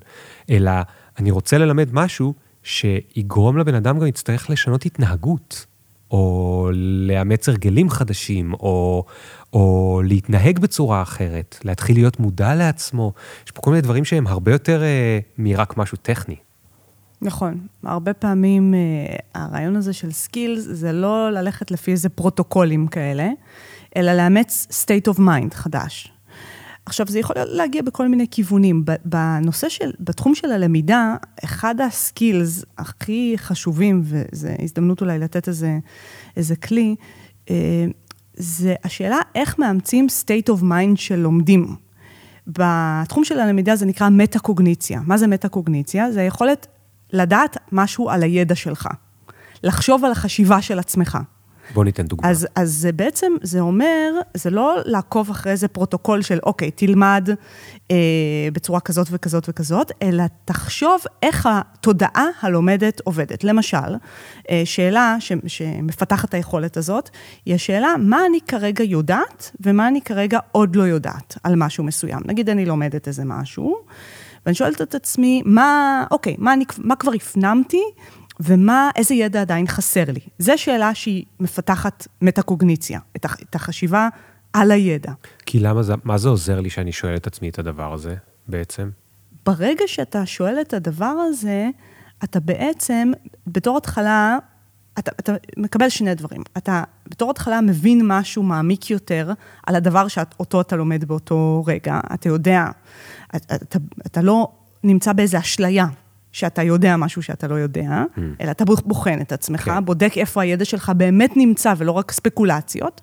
אלא אני רוצה ללמד משהו שיגרום לבן אדם גם יצטרך לשנות התנהגות, או לאמץ הרגלים חדשים, או, או להתנהג בצורה אחרת, להתחיל להיות מודע לעצמו. יש פה כל מיני דברים שהם הרבה יותר אה, מרק משהו טכני. נכון. הרבה פעמים אה, הרעיון הזה של skills זה לא ללכת לפי איזה פרוטוקולים כאלה, אלא לאמץ state of mind חדש. עכשיו, זה יכול להגיע בכל מיני כיוונים. בנושא של, בתחום של הלמידה, אחד הסקילס הכי חשובים, וזו הזדמנות אולי לתת איזה, איזה כלי, אה, זה השאלה איך מאמצים state of mind של לומדים. בתחום של הלמידה זה נקרא מטה-קוגניציה. מה זה מטה-קוגניציה? זה היכולת לדעת משהו על הידע שלך. לחשוב על החשיבה של עצמך. בוא ניתן דוגמא. אז, אז זה בעצם, זה אומר, זה לא לעקוב אחרי איזה פרוטוקול של, אוקיי, תלמד אה, בצורה כזאת וכזאת וכזאת, אלא תחשוב איך התודעה הלומדת עובדת. למשל, אה, שאלה ש, שמפתחת את היכולת הזאת, היא השאלה, מה אני כרגע יודעת ומה אני כרגע עוד לא יודעת על משהו מסוים. נגיד אני לומדת איזה משהו, ואני שואלת את עצמי, מה, אוקיי, מה, אני, מה כבר הפנמתי ומה, איזה ידע עדיין חסר לי? זו שאלה שהיא מפתחת מטה-קוגניציה, את החשיבה על הידע. כי למה זה, מה זה עוזר לי שאני שואל את עצמי את הדבר הזה בעצם? ברגע שאתה שואל את הדבר הזה, אתה בעצם, בתור התחלה, אתה, אתה מקבל שני דברים. אתה בתור התחלה מבין משהו מעמיק יותר על הדבר שאותו אתה לומד באותו רגע. אתה יודע, אתה, אתה, אתה לא נמצא באיזו אשליה. שאתה יודע משהו שאתה לא יודע, mm. אלא אתה בוחן את עצמך, כן. בודק איפה הידע שלך באמת נמצא ולא רק ספקולציות,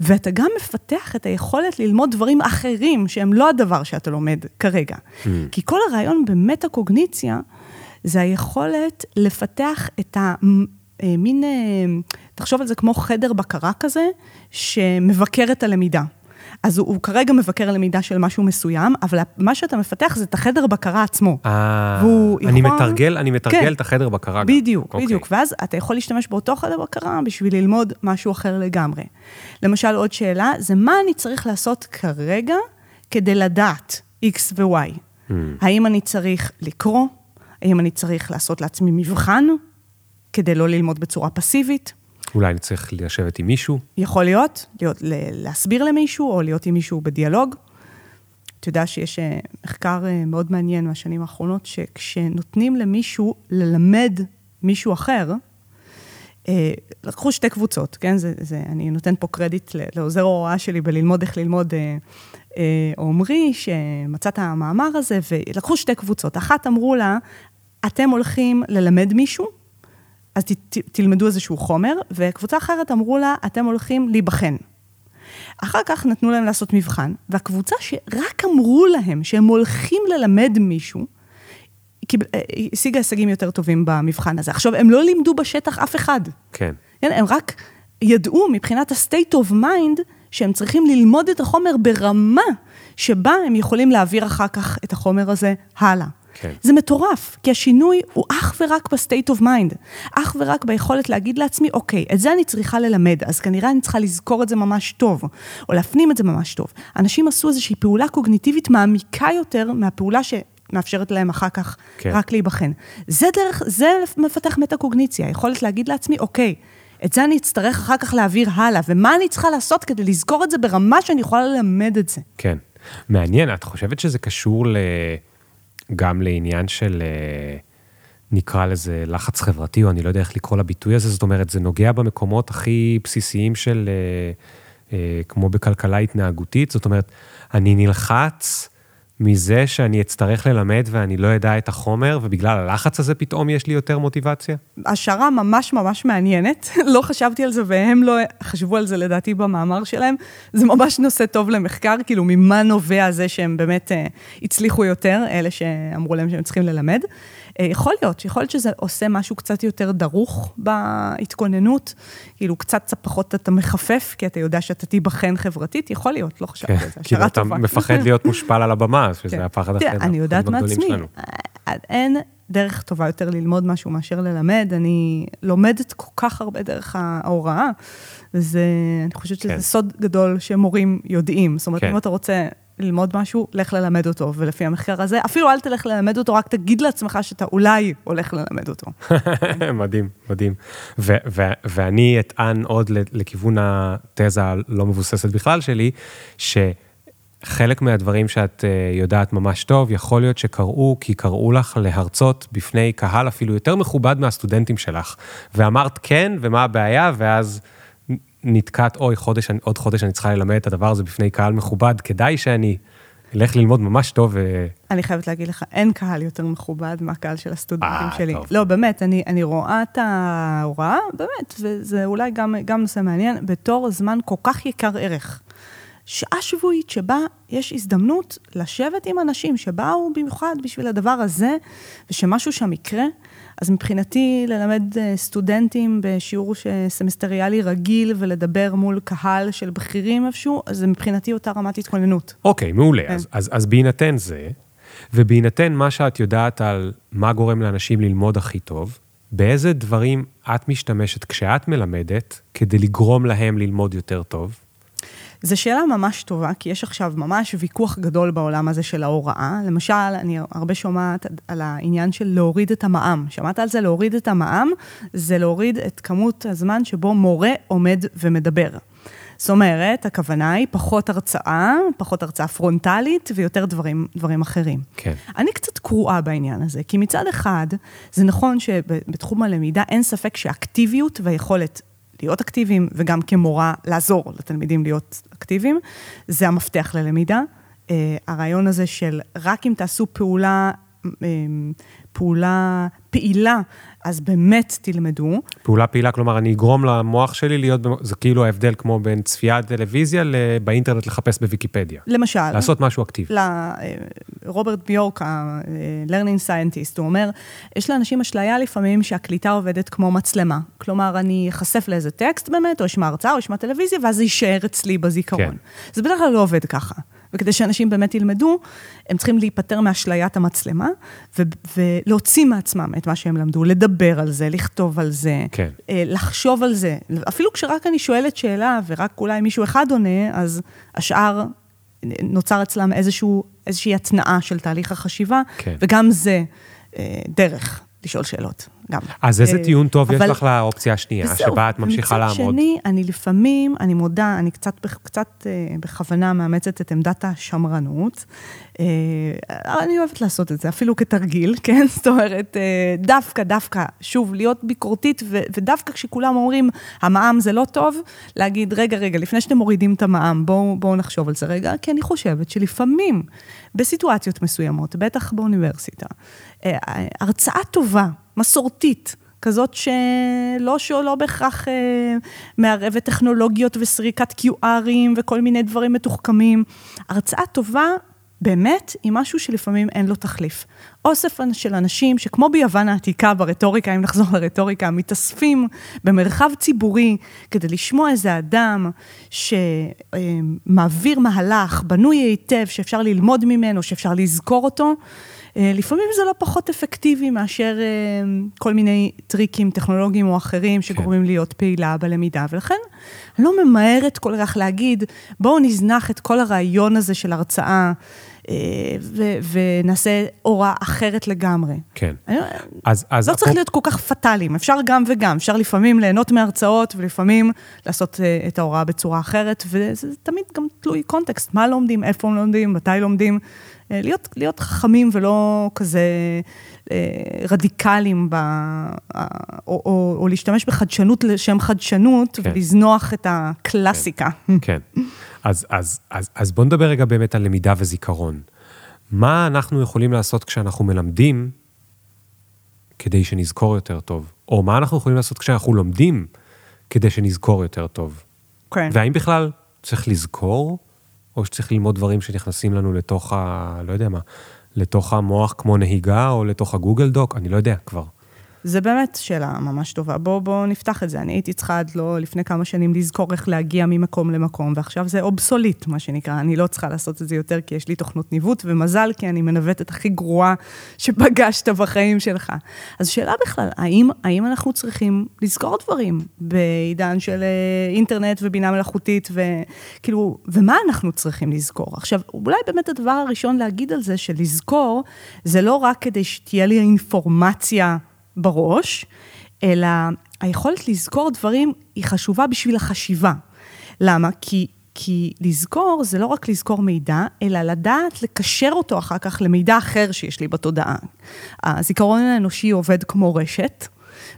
ואתה גם מפתח את היכולת ללמוד דברים אחרים שהם לא הדבר שאתה לומד כרגע. Mm. כי כל הרעיון במטה-קוגניציה זה היכולת לפתח את המין, אה, אה, תחשוב על זה כמו חדר בקרה כזה, שמבקר את הלמידה. אז הוא, הוא כרגע מבקר למידה של משהו מסוים, אבל מה שאתה מפתח זה את החדר בקרה עצמו. אה, אני יכול... מתרגל, אני מתרגל כן, את החדר בקרה גם. בדיוק, אוקיי. בדיוק. ואז אתה יכול להשתמש באותו חדר בקרה בשביל ללמוד משהו אחר לגמרי. למשל, עוד שאלה, זה מה אני צריך לעשות כרגע כדי לדעת X ו-Y. Hmm. האם אני צריך לקרוא? האם אני צריך לעשות לעצמי מבחן כדי לא ללמוד בצורה פסיבית? אולי אני צריך לשבת עם מישהו? יכול להיות, להיות להסביר למישהו, או להיות עם מישהו בדיאלוג. אתה יודע שיש אה, מחקר אה, מאוד מעניין מהשנים האחרונות, שכשנותנים למישהו ללמד מישהו אחר, אה, לקחו שתי קבוצות, כן? זה, זה, אני נותן פה קרדיט לעוזר ההוראה שלי בללמוד איך ללמוד עומרי, שמצא את המאמר הזה, ולקחו שתי קבוצות. אחת אמרו לה, אתם הולכים ללמד מישהו, אז ת, ת, תלמדו איזשהו חומר, וקבוצה אחרת אמרו לה, אתם הולכים להיבחן. אחר כך נתנו להם לעשות מבחן, והקבוצה שרק אמרו להם שהם הולכים ללמד מישהו, אה, השיגה הישגים יותר טובים במבחן הזה. עכשיו, הם לא לימדו בשטח אף אחד. כן. כן הם רק ידעו מבחינת ה-state of mind, שהם צריכים ללמוד את החומר ברמה שבה הם יכולים להעביר אחר כך את החומר הזה הלאה. כן. זה מטורף, כי השינוי הוא אך ורק ב-state of mind. אך ורק ביכולת להגיד לעצמי, אוקיי, את זה אני צריכה ללמד, אז כנראה אני צריכה לזכור את זה ממש טוב, או להפנים את זה ממש טוב. אנשים עשו איזושהי פעולה קוגניטיבית מעמיקה יותר מהפעולה ש... מאפשרת להם אחר כך כן. רק להיבחן. זה דרך, זה מפתח מטה-קוגניציה, יכולת להגיד לעצמי, אוקיי, את זה אני אצטרך אחר כך להעביר הלאה, ומה אני צריכה לעשות כדי לזכור את זה ברמה שאני יכולה ללמד את זה. כן. מעניין, את חושבת שזה קשור ל... גם לעניין של, אה, נקרא לזה לחץ חברתי, או אני לא יודע איך לקרוא לביטוי הזה, זאת אומרת, זה נוגע במקומות הכי בסיסיים של, אה, אה, כמו בכלכלה התנהגותית, זאת אומרת, אני נלחץ מזה שאני אצטרך ללמד ואני לא אדע את החומר, ובגלל הלחץ הזה פתאום יש לי יותר מוטיבציה? השערה ממש ממש מעניינת, (laughs) לא חשבתי על זה והם לא חשבו על זה לדעתי במאמר שלהם. זה ממש נושא טוב למחקר, כאילו ממה נובע זה שהם באמת uh, הצליחו יותר, אלה שאמרו להם שהם צריכים ללמד. Uh, יכול להיות, יכול להיות שזה עושה משהו קצת יותר דרוך בהתכוננות, כאילו קצת פחות אתה מחפף, כי אתה יודע שאתה תיבחן חברתית, יכול להיות, לא חשבתי כן, על זה, כאילו השערה אתה טובה. מפחד להיות מושפל על הבמה, שזה כן. הפחד הכי אני יודעת מעצמי. אה, אין דרך טובה יותר ללמוד משהו מאשר ללמד. אני לומדת כל כך הרבה דרך ההוראה, וזה, אני חושבת שזה כן. סוד גדול שמורים יודעים. זאת אומרת. אם אתה רוצה ללמוד משהו, לך ללמד אותו, ולפי המחקר הזה, אפילו אל תלך ללמד אותו, רק תגיד לעצמך שאתה אולי הולך ללמד אותו. (laughs) מדהים, מדהים. ו- ו- ואני אטען עוד לכיוון התזה הלא מבוססת בכלל שלי, שחלק מהדברים שאת אה, יודעת ממש טוב, יכול להיות שקראו, כי קראו לך להרצות בפני קהל אפילו יותר מכובד מהסטודנטים שלך. ואמרת כן, ומה הבעיה, ואז נתקעת, אוי, חודש, עוד חודש אני צריכה ללמד את הדבר הזה בפני קהל מכובד, כדאי שאני אלך ללמוד ממש טוב. ו- אני חייבת להגיד לך, אין קהל יותר מכובד מהקהל של הסטודנטים אה, שלי. טוב. לא, באמת, אני, אני רואה את ההוראה, באמת, וזה אולי גם, גם נושא מעניין, בתור זמן כל כך יקר ערך. שעה שבועית שבה יש הזדמנות לשבת עם אנשים שבאו במיוחד בשביל הדבר הזה, ושמשהו שם יקרה. אז מבחינתי, ללמד אה, סטודנטים בשיעור ש- סמסטריאלי רגיל ולדבר מול קהל של בכירים איפשהו, אז מבחינתי אותה רמת התכוננות. אוקיי, מעולה. כן. אז, אז, אז בהינתן זה, ובהינתן מה שאת יודעת על מה גורם לאנשים ללמוד הכי טוב, באיזה דברים את משתמשת כשאת מלמדת כדי לגרום להם ללמוד יותר טוב? זו שאלה ממש טובה, כי יש עכשיו ממש ויכוח גדול בעולם הזה של ההוראה. למשל, אני הרבה שומעת על העניין של להוריד את המע"מ. שמעת על זה? להוריד את המע"מ זה להוריד את כמות הזמן שבו מורה עומד ומדבר. זאת אומרת, הכוונה היא פחות הרצאה, פחות הרצאה פרונטלית ויותר דברים, דברים אחרים. כן. אני קצת קרועה בעניין הזה, כי מצד אחד, זה נכון שבתחום הלמידה אין ספק שהאקטיביות והיכולת להיות אקטיביים, וגם כמורה לעזור לתלמידים להיות אקטיביים, זה המפתח ללמידה. Uh, הרעיון הזה של רק אם תעשו פעולה, um, פעולה פעילה, אז באמת תלמדו. פעולה פעילה, כלומר, אני אגרום למוח שלי להיות, זה כאילו ההבדל כמו בין צפיית טלוויזיה ל- באינטרנט לחפש בוויקיפדיה. למשל, לעשות משהו אקטיבי. ל- אה, רוברט ביורק, ה-learning scientist, הוא אומר, יש לאנשים אשליה לפעמים שהקליטה עובדת כמו מצלמה. כלומר, אני אחשף לאיזה טקסט באמת, או אשמע הרצאה, או אשמע טלוויזיה, ואז זה יישאר אצלי בזיכרון. כן. זה בדרך כלל לא עובד ככה. וכדי שאנשים באמת ילמדו, הם צריכים להיפטר מאשליית המצלמה, ו- ולהוציא מעצמם את מה שהם למדו, לדבר על זה, לכתוב על זה, כן. אה, לחשוב על זה. אפילו כשרק אני שואלת שאלה, ורק אולי מישהו אחד עונה, אז השאר נוצר אצלם איזשהו, איזושהי התנעה של תהליך החשיבה, כן. וגם זה אה, דרך לשאול שאלות, גם. אז איזה אה, טיעון טוב יש לך לאופציה השנייה, שבה את ממשיכה מצד לעמוד? שני, אני לפעמים, אני מודה, אני קצת, קצת אה, בכוונה מאמצת את עמדת השמרנות. אה, אני אוהבת לעשות את זה, אפילו כתרגיל, (laughs) כן? זאת אומרת, דווקא, דווקא, שוב, להיות ביקורתית, ודווקא כשכולם אומרים, המע"מ זה לא טוב, להגיד, רגע, רגע, לפני שאתם מורידים את המע"מ, בואו בוא נחשוב על זה רגע, כי אני חושבת שלפעמים, בסיטואציות מסוימות, בטח באוניברסיטה, אה, הרצאה טובה, מסורתית, כזאת שלא שלא בהכרח אה, מערבת טכנולוגיות וסריקת QRים וכל מיני דברים מתוחכמים. הרצאה טובה באמת היא משהו שלפעמים אין לו תחליף. אוסף של אנשים שכמו ביוון העתיקה, ברטוריקה, אם נחזור לרטוריקה, מתאספים במרחב ציבורי כדי לשמוע איזה אדם שמעביר מהלך בנוי היטב, שאפשר ללמוד ממנו, שאפשר לזכור אותו. אה, לפעמים זה לא פחות אפקטיבי מאשר אה, כל מיני טריקים טכנולוגיים או אחרים שגורמים להיות פעילה בלמידה, ולכן אני לא ממהרת כל כך להגיד, בואו נזנח את כל הרעיון הזה של הרצאה אה, ו- ונעשה הוראה אחרת לגמרי. כן. אני- אז, אז לא צריך אפרופ- להיות כל כך פטאליים, אפשר גם וגם, אפשר לפעמים ליהנות מהרצאות ולפעמים לעשות אה, את ההוראה בצורה אחרת, וזה תמיד גם תלוי קונטקסט, מה לומדים, איפה לומדים, מתי לומדים. אה, להיות, להיות חכמים ולא כזה אה, רדיקליים, ב, אה, או, או, או להשתמש בחדשנות לשם חדשנות, כן. ולזנוח את הקלאסיקה. כן. אז, אז, אז, אז בוא נדבר רגע באמת על למידה וזיכרון. מה אנחנו יכולים לעשות כשאנחנו מלמדים כדי שנזכור יותר טוב? או מה אנחנו יכולים לעשות כשאנחנו לומדים כדי שנזכור יותר טוב? כן. והאם בכלל צריך לזכור, או שצריך ללמוד דברים שנכנסים לנו לתוך ה... לא יודע מה, לתוך המוח כמו נהיגה, או לתוך הגוגל דוק? אני לא יודע כבר. זה באמת שאלה ממש טובה. בואו בוא נפתח את זה. אני הייתי צריכה עד לא לפני כמה שנים לזכור איך להגיע ממקום למקום, ועכשיו זה אובסוליט, מה שנקרא. אני לא צריכה לעשות את זה יותר כי יש לי תוכנות ניווט, ומזל כי אני מנווטת הכי גרועה שפגשת בחיים שלך. אז שאלה בכלל, האם, האם אנחנו צריכים לזכור דברים בעידן של אה, אינטרנט ובינה מלאכותית, וכאילו, ומה אנחנו צריכים לזכור? עכשיו, אולי באמת הדבר הראשון להגיד על זה, שלזכור, זה לא רק כדי שתהיה לי אינפורמציה בראש, אלא היכולת לזכור דברים היא חשובה בשביל החשיבה. למה? כי, כי לזכור זה לא רק לזכור מידע, אלא לדעת לקשר אותו אחר כך למידע אחר שיש לי בתודעה. הזיכרון האנושי עובד כמו רשת,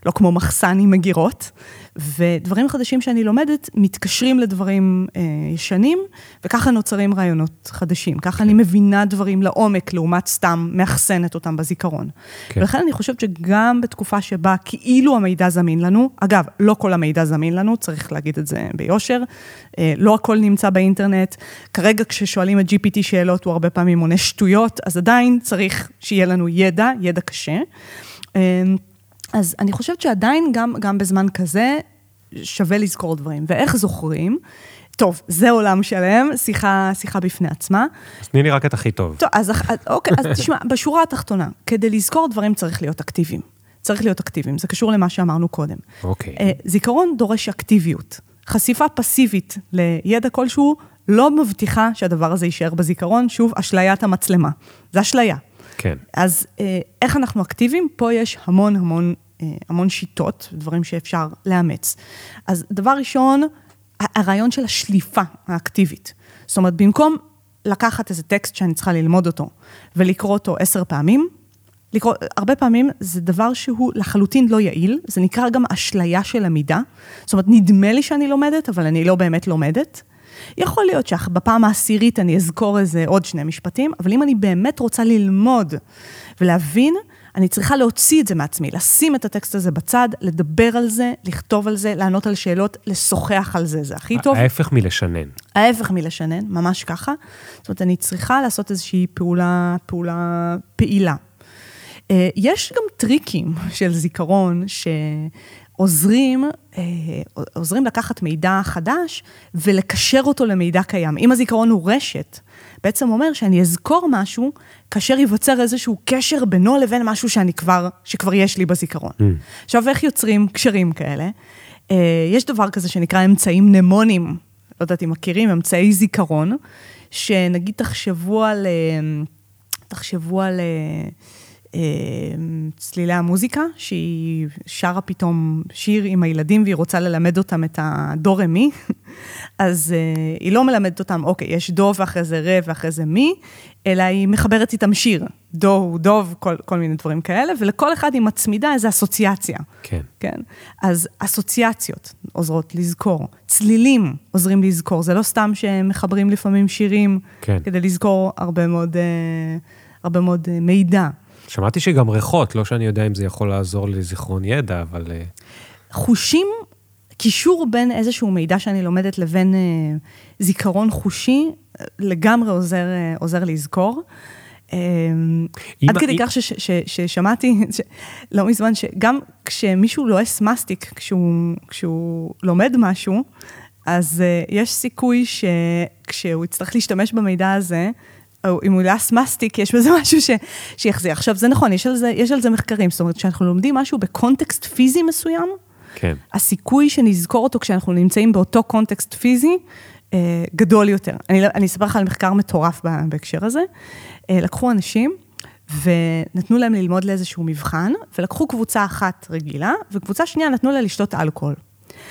לא כמו מחסן עם מגירות, ודברים חדשים שאני לומדת מתקשרים לדברים אה, ישנים, וככה נוצרים רעיונות חדשים. ככה כן. אני מבינה דברים לעומק, לעומת סתם מאחסנת אותם בזיכרון. כן. ולכן אני חושבת שגם בתקופה שבה כאילו המידע זמין לנו, אגב, לא כל המידע זמין לנו, צריך להגיד את זה ביושר, אה, לא הכל נמצא באינטרנט. כרגע כששואלים את GPT שאלות, הוא הרבה פעמים עונה שטויות, אז עדיין צריך שיהיה לנו ידע, ידע קשה. אה, אז אני חושבת שעדיין, גם, גם בזמן כזה, שווה לזכור דברים. ואיך זוכרים? טוב, זה עולם שלם, שיחה, שיחה בפני עצמה. אז תני לי רק את הכי טוב. טוב, אז אוקיי, אז תשמע, בשורה התחתונה, כדי לזכור דברים צריך להיות אקטיביים. צריך להיות אקטיביים, זה קשור למה שאמרנו קודם. אוקיי. אה, זיכרון דורש אקטיביות. חשיפה פסיבית לידע כלשהו לא מבטיחה שהדבר הזה יישאר בזיכרון, שוב, אשליית המצלמה. זה אשליה. כן. אז אה, איך אנחנו אקטיביים? פה יש המון המון, אה, המון שיטות, דברים שאפשר לאמץ. אז דבר ראשון, הרעיון של השליפה האקטיבית. זאת אומרת, במקום לקחת איזה טקסט שאני צריכה ללמוד אותו ולקרוא אותו עשר פעמים, לקרוא, הרבה פעמים זה דבר שהוא לחלוטין לא יעיל, זה נקרא גם אשליה של המידה. זאת אומרת, נדמה לי שאני לומדת, אבל אני לא באמת לומדת. יכול להיות שבפעם העשירית אני אזכור איזה עוד שני משפטים, אבל אם אני באמת רוצה ללמוד ולהבין, אני צריכה להוציא את זה מעצמי, לשים את הטקסט הזה בצד, לדבר על זה, לכתוב על זה, לענות על שאלות, לשוחח על זה, זה הכי טוב. ההפך מלשנן. ההפך מלשנן, ממש ככה. זאת אומרת, אני צריכה לעשות איזושהי פעולה, פעולה פעילה. אה, יש גם טריקים של זיכרון, ש... עוזרים, אה, עוזרים לקחת מידע חדש ולקשר אותו למידע קיים. אם הזיכרון הוא רשת, בעצם אומר שאני אזכור משהו, כאשר ייווצר איזשהו קשר בינו לבין משהו שאני כבר, שכבר יש לי בזיכרון. Mm. עכשיו, איך יוצרים קשרים כאלה? אה, יש דבר כזה שנקרא אמצעים נמונים, לא יודעת אם מכירים, אמצעי זיכרון, שנגיד תחשבו על, אה, תחשבו על... אמ, צלילי המוזיקה, שהיא שרה פתאום שיר עם הילדים והיא רוצה ללמד אותם את הדו רמי, (laughs) אז uh, היא לא מלמדת אותם, אוקיי, יש דו ואחרי זה רה ואחרי זה מי, אלא היא מחברת איתם שיר, דו הוא דוב, כל, כל מיני דברים כאלה, ולכל אחד היא מצמידה איזו אסוציאציה. כן. כן? אז אסוציאציות עוזרות לזכור, צלילים עוזרים לזכור, זה לא סתם שמחברים לפעמים שירים, כן. כדי לזכור הרבה מאוד, uh, הרבה מאוד מידע. שמעתי שגם ריחות, לא שאני יודע אם זה יכול לעזור לזיכרון ידע, אבל... אה, חושים, קישור בין איזשהו מידע שאני לומדת לבין אה, זיכרון חושי, לגמרי עוזר, אה, עוזר לזכור. אה, עד כדי כך ששמעתי לא מזמן, שגם כשמישהו לועס מסטיק, כשהוא, כשהוא לומד משהו, אז uh, יש סיכוי שכשהוא יצטרך להשתמש במידע הזה, או אם הוא לעס מסטיק, יש בזה משהו ש, שיחזיר. עכשיו, זה נכון, יש על זה, יש על זה מחקרים, זאת אומרת, כשאנחנו לומדים משהו בקונטקסט פיזי מסוים, כן. הסיכוי שנזכור אותו כשאנחנו נמצאים באותו קונטקסט פיזי, אה, גדול יותר. אני, אני אספר לך על מחקר מטורף בהקשר הזה. אה, לקחו אנשים, ונתנו להם ללמוד לאיזשהו מבחן, ולקחו קבוצה אחת רגילה, וקבוצה שנייה נתנו לה לשתות אלכוהול.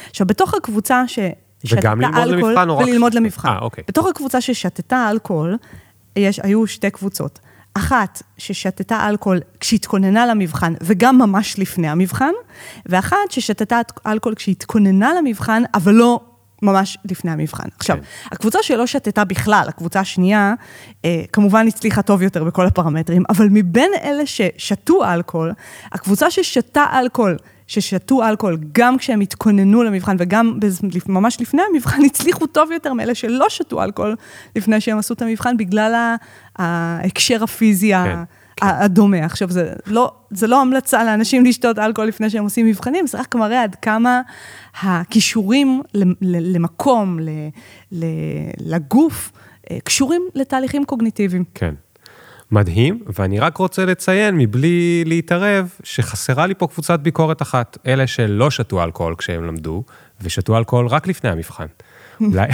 עכשיו, בתוך הקבוצה ש... שתתה אלכוהול, וללמוד למבחן. אה, אוקיי. בתוך הקבוצה ששתתה אלכוהול, יש, היו שתי קבוצות. אחת ששתתה אלכוהול כשהתכוננה למבחן, וגם ממש לפני המבחן, ואחת ששתתה אלכוהול כשהתכוננה למבחן, אבל לא ממש לפני המבחן. עכשיו, כן. הקבוצה שלא שתתה בכלל, הקבוצה השנייה, אה, כמובן הצליחה טוב יותר בכל הפרמטרים, אבל מבין אלה ששתו אלכוהול, הקבוצה ששתה אלכוהול, ששתו אלכוהול גם כשהם התכוננו למבחן וגם ממש לפני המבחן, (laughs) הצליחו טוב יותר מאלה שלא שתו אלכוהול לפני שהם עשו את המבחן, בגלל ההקשר הפיזי כן, ה- הדומה. עכשיו, זה לא, זה לא המלצה לאנשים לשתות אלכוהול לפני שהם עושים מבחנים, זה רק מראה עד כמה הכישורים למקום, לגוף, אה, קשורים לתהליכים קוגניטיביים. כן. מדהים, ואני רק רוצה לציין, מבלי להתערב, שחסרה לי פה קבוצת ביקורת אחת. אלה שלא שתו אלכוהול כשהם למדו, ושתו אלכוהול רק לפני המבחן. אולי,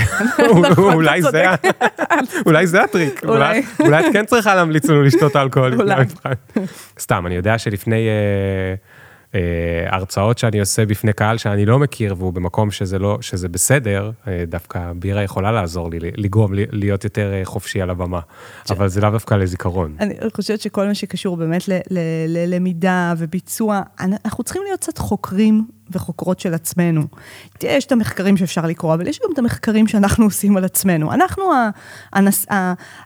אתה זה, הטריק, אולי. את כן צריכה להמליץ לנו לשתות אלכוהול לפני. המבחן. סתם, אני יודע שלפני אה, הרצאות שאני עושה בפני קהל שאני לא מכיר, והוא במקום שזה, לא, שזה בסדר, אה, דווקא בירה יכולה לעזור לי, לגרום לי להיות יותר אה, חופשי על הבמה, אבל זה לאו דווקא לזיכרון. אני חושבת שכל מה שקשור באמת ללמידה וביצוע, אנחנו צריכים להיות קצת חוקרים וחוקרות של עצמנו. יש את המחקרים שאפשר לקרוא, אבל יש גם את המחקרים שאנחנו עושים על עצמנו. אנחנו, הנס,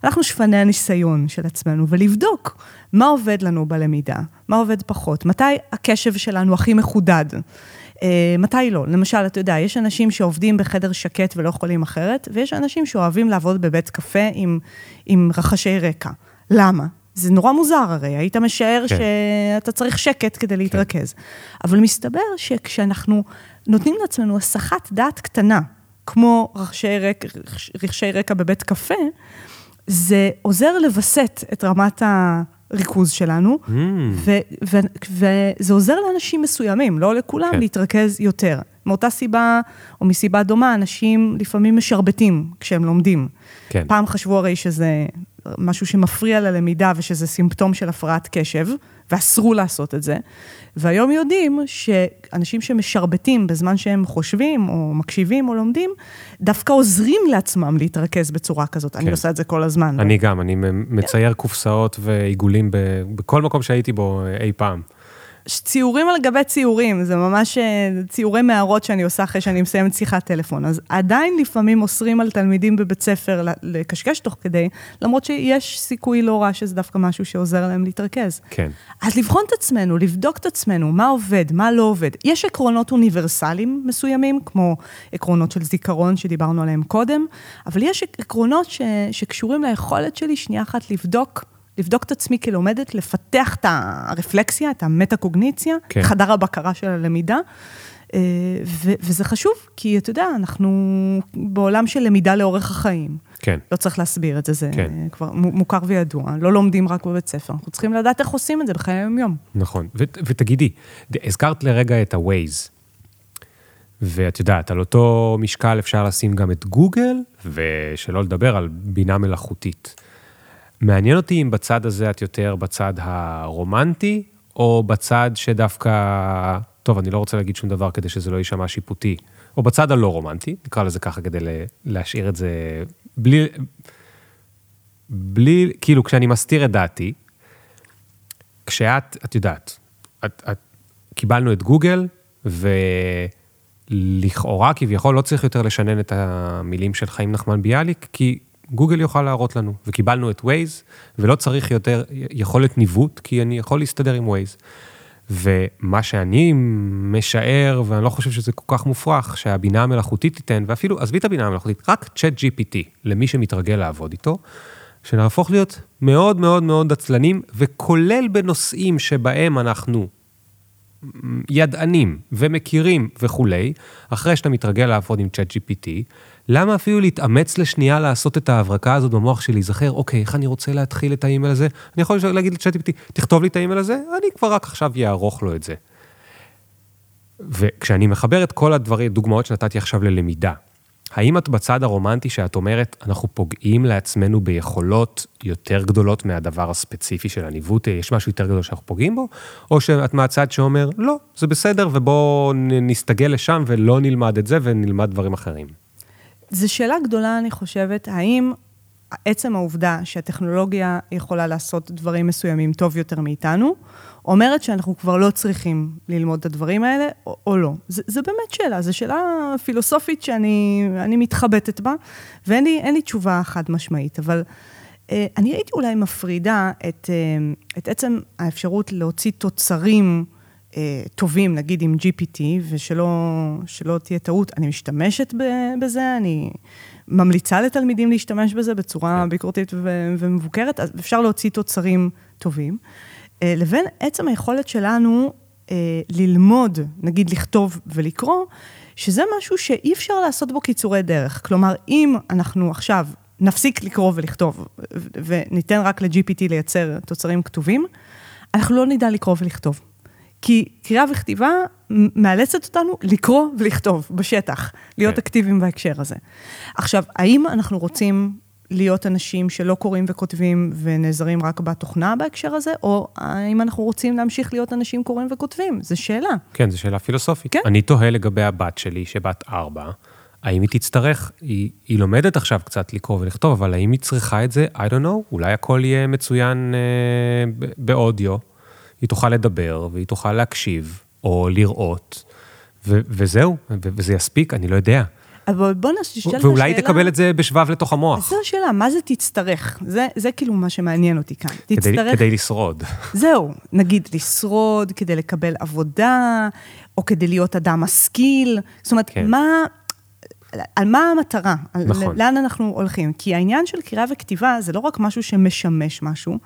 אנחנו שפני הניסיון של עצמנו, ולבדוק מה עובד לנו בלמידה, מה עובד פחות, מתי הקשב שלנו הכי מחודד. אה, מתי לא? למשל, אתה יודע, יש אנשים שעובדים בחדר שקט ולא יכולים אחרת, ויש אנשים שאוהבים לעבוד בבית קפה עם, עם רחשי רקע. למה? זה נורא מוזר הרי, היית משער כן. כן. שאתה צריך שקט כדי להתרכז. כן. אבל מסתבר שכשאנחנו נותנים לעצמנו הסחת דעת קטנה, כמו רחשי, רק, רחשי רקע בבית קפה, זה עוזר לווסת את רמת הריכוז שלנו, Mm, ו- ו- וזה עוזר לאנשים מסוימים, לא לכולם, כן. כן. להתרכז יותר. מאותה סיבה, או מסיבה דומה, אנשים לפעמים משרבטים כשהם לומדים. כן. פעם חשבו הרי שזה משהו שמפריע ללמידה ושזה סימפטום של הפרעת קשב, ואסרו לעשות את זה. והיום יודעים שאנשים שמשרבטים בזמן שהם חושבים, או מקשיבים, או לומדים, דווקא עוזרים לעצמם להתרכז בצורה כזאת. אני כן. עושה את זה כל הזמן. אני גם, אני מצייר קופסאות ועיגולים ב- בכל מקום שהייתי בו אה, אי פעם. ציורים על גבי ציורים, זה ממש אה, ציורי מערות שאני עושה אחרי שאני מסיימת שיחת טלפון. אז עדיין לפעמים אוסרים על תלמידים בבית ספר לקשקש תוך כדי, למרות שיש סיכוי לא רע שזה דווקא משהו שעוזר להם להתרכז. כן. אז לבחון את עצמנו, לבדוק את עצמנו, מה עובד, מה לא עובד. יש עקרונות אוניברסליים מסוימים, כמו עקרונות של זיכרון שדיברנו עליהם קודם, אבל יש עקרונות ש, שקשורים ליכולת שלי שנייה אחת לבדוק. לבדוק את עצמי כלומדת, לפתח את הרפלקסיה, את המטה-קוגניציה, כן. חדר הבקרה של הלמידה. אה, ו- וזה חשוב, כי אתה יודע, אנחנו בעולם של למידה לאורך החיים. כן. לא צריך להסביר את זה, זה כן. כבר מו- מוכר וידוע. לא לומדים רק בבית ספר, אנחנו צריכים לדעת איך עושים את זה בחיי היום-יום. נכון. ו- ותגידי, הזכרת לרגע את ה-Waze, ואת יודעת, על אותו משקל אפשר לשים גם את גוגל, ושלא לדבר על בינה מלאכותית. מעניין אותי אם בצד הזה את יותר בצד הרומנטי, או בצד שדווקא, טוב, אני לא רוצה להגיד שום דבר כדי שזה לא יישמע שיפוטי, או בצד הלא רומנטי, נקרא לזה ככה כדי להשאיר את זה בלי, בלי, כאילו, כשאני מסתיר את דעתי, כשאת, את יודעת, את, את, קיבלנו את גוגל, ולכאורה, כביכול, לא צריך יותר לשנן את המילים של חיים נחמן ביאליק, כי גוגל יוכל להראות לנו, וקיבלנו את Waze, ולא צריך יותר יכולת ניווט, כי אני יכול להסתדר עם Waze. ומה שאני משער, ואני לא חושב שזה כל כך מופרך, שהבינה המלאכותית תיתן, ואפילו, עזבי את הבינה המלאכותית, רק צ'אט GPT, למי שמתרגל לעבוד איתו, שנהפוך להיות מאוד מאוד מאוד עצלנים, וכולל בנושאים שבהם אנחנו ידענים ומכירים וכולי, אחרי שאתה מתרגל לעבוד עם צ'אט GPT, למה אפילו להתאמץ לשנייה לעשות את ההברקה הזאת במוח שלי, להיזכר, אוקיי, איך אני רוצה להתחיל את האימייל הזה? אני יכול להגיד לצ'אט GPT, תכתוב לי את האימייל הזה, אני כבר רק עכשיו יערוך לו את זה. וכשאני מחבר את כל הדברים, דוגמאות שנתתי עכשיו ללמידה, האם את בצד הרומנטי שאת אומרת, אנחנו פוגעים לעצמנו ביכולות יותר גדולות מהדבר הספציפי של הניווט, יש משהו יותר גדול שאנחנו פוגעים בו? או שאת מהצד שאומר, לא, זה בסדר, ובואו נסתגל לשם ולא נלמד את זה ונלמד דברים אחרים. זו שאלה גדולה, אני חושבת, האם עצם העובדה שהטכנולוגיה יכולה לעשות דברים מסוימים טוב יותר מאיתנו, אומרת שאנחנו כבר לא צריכים ללמוד את הדברים האלה, או, או לא. זו באמת שאלה, זו שאלה פילוסופית שאני מתחבטת בה, ואין לי, לי תשובה חד משמעית, אבל אה, אני הייתי אולי מפרידה את, אה, את עצם האפשרות להוציא תוצרים טובים, נגיד עם GPT, ושלא תהיה טעות, אני משתמשת בזה, אני ממליצה לתלמידים להשתמש בזה בצורה כן. ביקורתית ומבוקרת, אז אפשר להוציא תוצרים טובים. אה, לבין עצם היכולת שלנו אה, ללמוד, נגיד לכתוב ולקרוא, שזה משהו שאי אפשר לעשות בו קיצורי דרך. כלומר, אם אנחנו עכשיו נפסיק לקרוא ולכתוב, וניתן רק ל-GPT לייצר תוצרים כתובים, אנחנו לא נדע לקרוא ולכתוב. כי קריאה וכתיבה מאלצת אותנו לקרוא ולכתוב בשטח, להיות כן. אקטיביים בהקשר הזה. עכשיו, האם אנחנו רוצים להיות אנשים שלא קוראים וכותבים ונעזרים רק בתוכנה בהקשר הזה, או האם אנחנו רוצים להמשיך להיות אנשים קוראים וכותבים? זו שאלה. כן, זו שאלה פילוסופית. כן. אני תוהה לגבי הבת שלי, שבת ארבע, האם היא תצטרך, היא, היא לומדת עכשיו קצת לקרוא ולכתוב, אבל האם היא צריכה את זה? I don't know, אולי הכל יהיה מצוין אה, באודיו, היא תוכל לדבר והיא תוכל להקשיב, או לראות, ו- וזהו, ו- וזה יספיק, אני לא יודע. אבל בוא נשאל את השאלה... ואולי תקבל את זה בשבב לתוך המוח. זו השאלה, מה זה תצטרך? זה, זה כאילו מה שמעניין אותי כאן. תצטרך... כדי, כדי לשרוד. (laughs) זהו, נגיד לשרוד, כדי לקבל עבודה, או כדי להיות אדם משכיל. זאת אומרת, כן. מה... על מה המטרה? נכון. לאן אנחנו הולכים? כי העניין של קריאה וכתיבה זה לא רק משהו שמשמש משהו,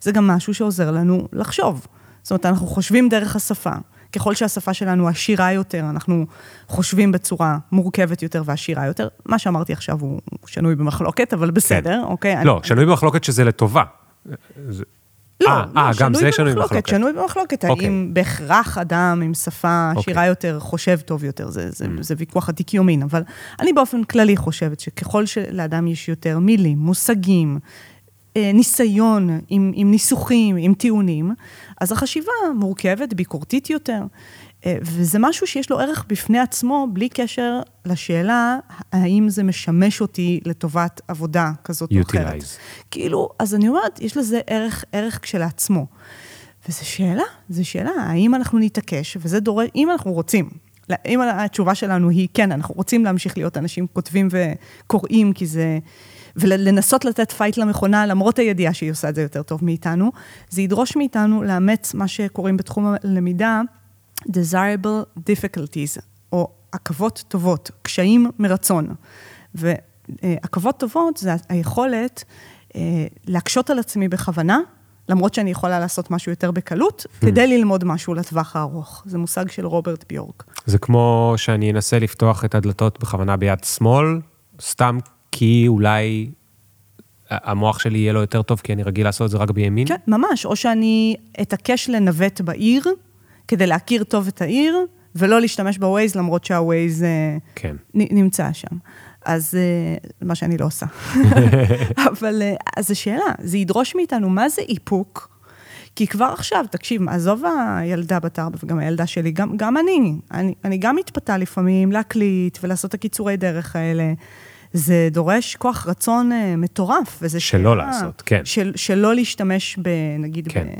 זה גם משהו שעוזר לנו לחשוב. זאת אומרת, אנחנו חושבים דרך השפה. ככל שהשפה שלנו עשירה יותר, אנחנו חושבים בצורה מורכבת יותר ועשירה יותר. מה שאמרתי עכשיו הוא שנוי במחלוקת, אבל בסדר, כן. אוקיי? לא, אני... שנוי במחלוקת שזה לטובה. זה... לא, 아, לא, 아, גם זה שנוי במחלוקת. שנוי במחלוקת, אוקיי. האם בהכרח אדם עם שפה עשירה אוקיי. יותר חושב טוב יותר, זה, זה, mm. זה ויכוח עתיק יומין, אבל אני באופן כללי חושבת שככל שלאדם יש יותר מילים, מושגים, אה, ניסיון עם, עם ניסוחים, עם טיעונים, אז החשיבה מורכבת, ביקורתית יותר, אה, וזה משהו שיש לו ערך בפני עצמו, בלי קשר לשאלה האם זה משמש אותי לטובת עבודה כזאת או אחרת. כאילו, אז אני אומרת, יש לזה ערך, ערך כשלעצמו. וזו שאלה, זו שאלה, האם אנחנו נתעקש, וזה דורש, אם אנחנו רוצים, אם התשובה שלנו היא כן, אנחנו רוצים להמשיך להיות אנשים כותבים וקוראים, כי זה... ולנסות לתת fight למכונה, למרות הידיעה שהיא עושה את זה יותר טוב מאיתנו, זה ידרוש מאיתנו לאמץ מה שקוראים בתחום הלמידה, desirable difficulties, או עכבות טובות, קשיים מרצון. ועכבות טובות זה היכולת אה, להקשות על עצמי בכוונה, למרות שאני יכולה לעשות משהו יותר בקלות, hmm. כדי ללמוד משהו לטווח הארוך. זה מושג של רוברט ביורק. זה כמו שאני אנסה לפתוח את הדלתות בכוונה ביד שמאל, סתם כי אולי המוח שלי יהיה לו יותר טוב, כי אני רגיל לעשות את זה רק בימין? כן, ממש. או שאני אתעקש לנווט בעיר, כדי להכיר טוב את העיר, ולא להשתמש בווייז, למרות שהווייז אה, כן. נמצא שם. אז אה, מה שאני לא עושה. (laughs) (laughs) אבל אה, אז השאלה, זה ידרוש מאיתנו, מה זה איפוק? כי כבר עכשיו, תקשיב, עזוב הילדה בת ארבע וגם הילדה שלי, גם, גם אני, אני, אני גם מתפתה לפעמים להקליט ולעשות את הקיצורי דרך האלה. זה דורש כוח רצון uh, מטורף, וזה שלא שאלה, לעשות, כן. של, שלא להשתמש ב... נגיד, כן. ב...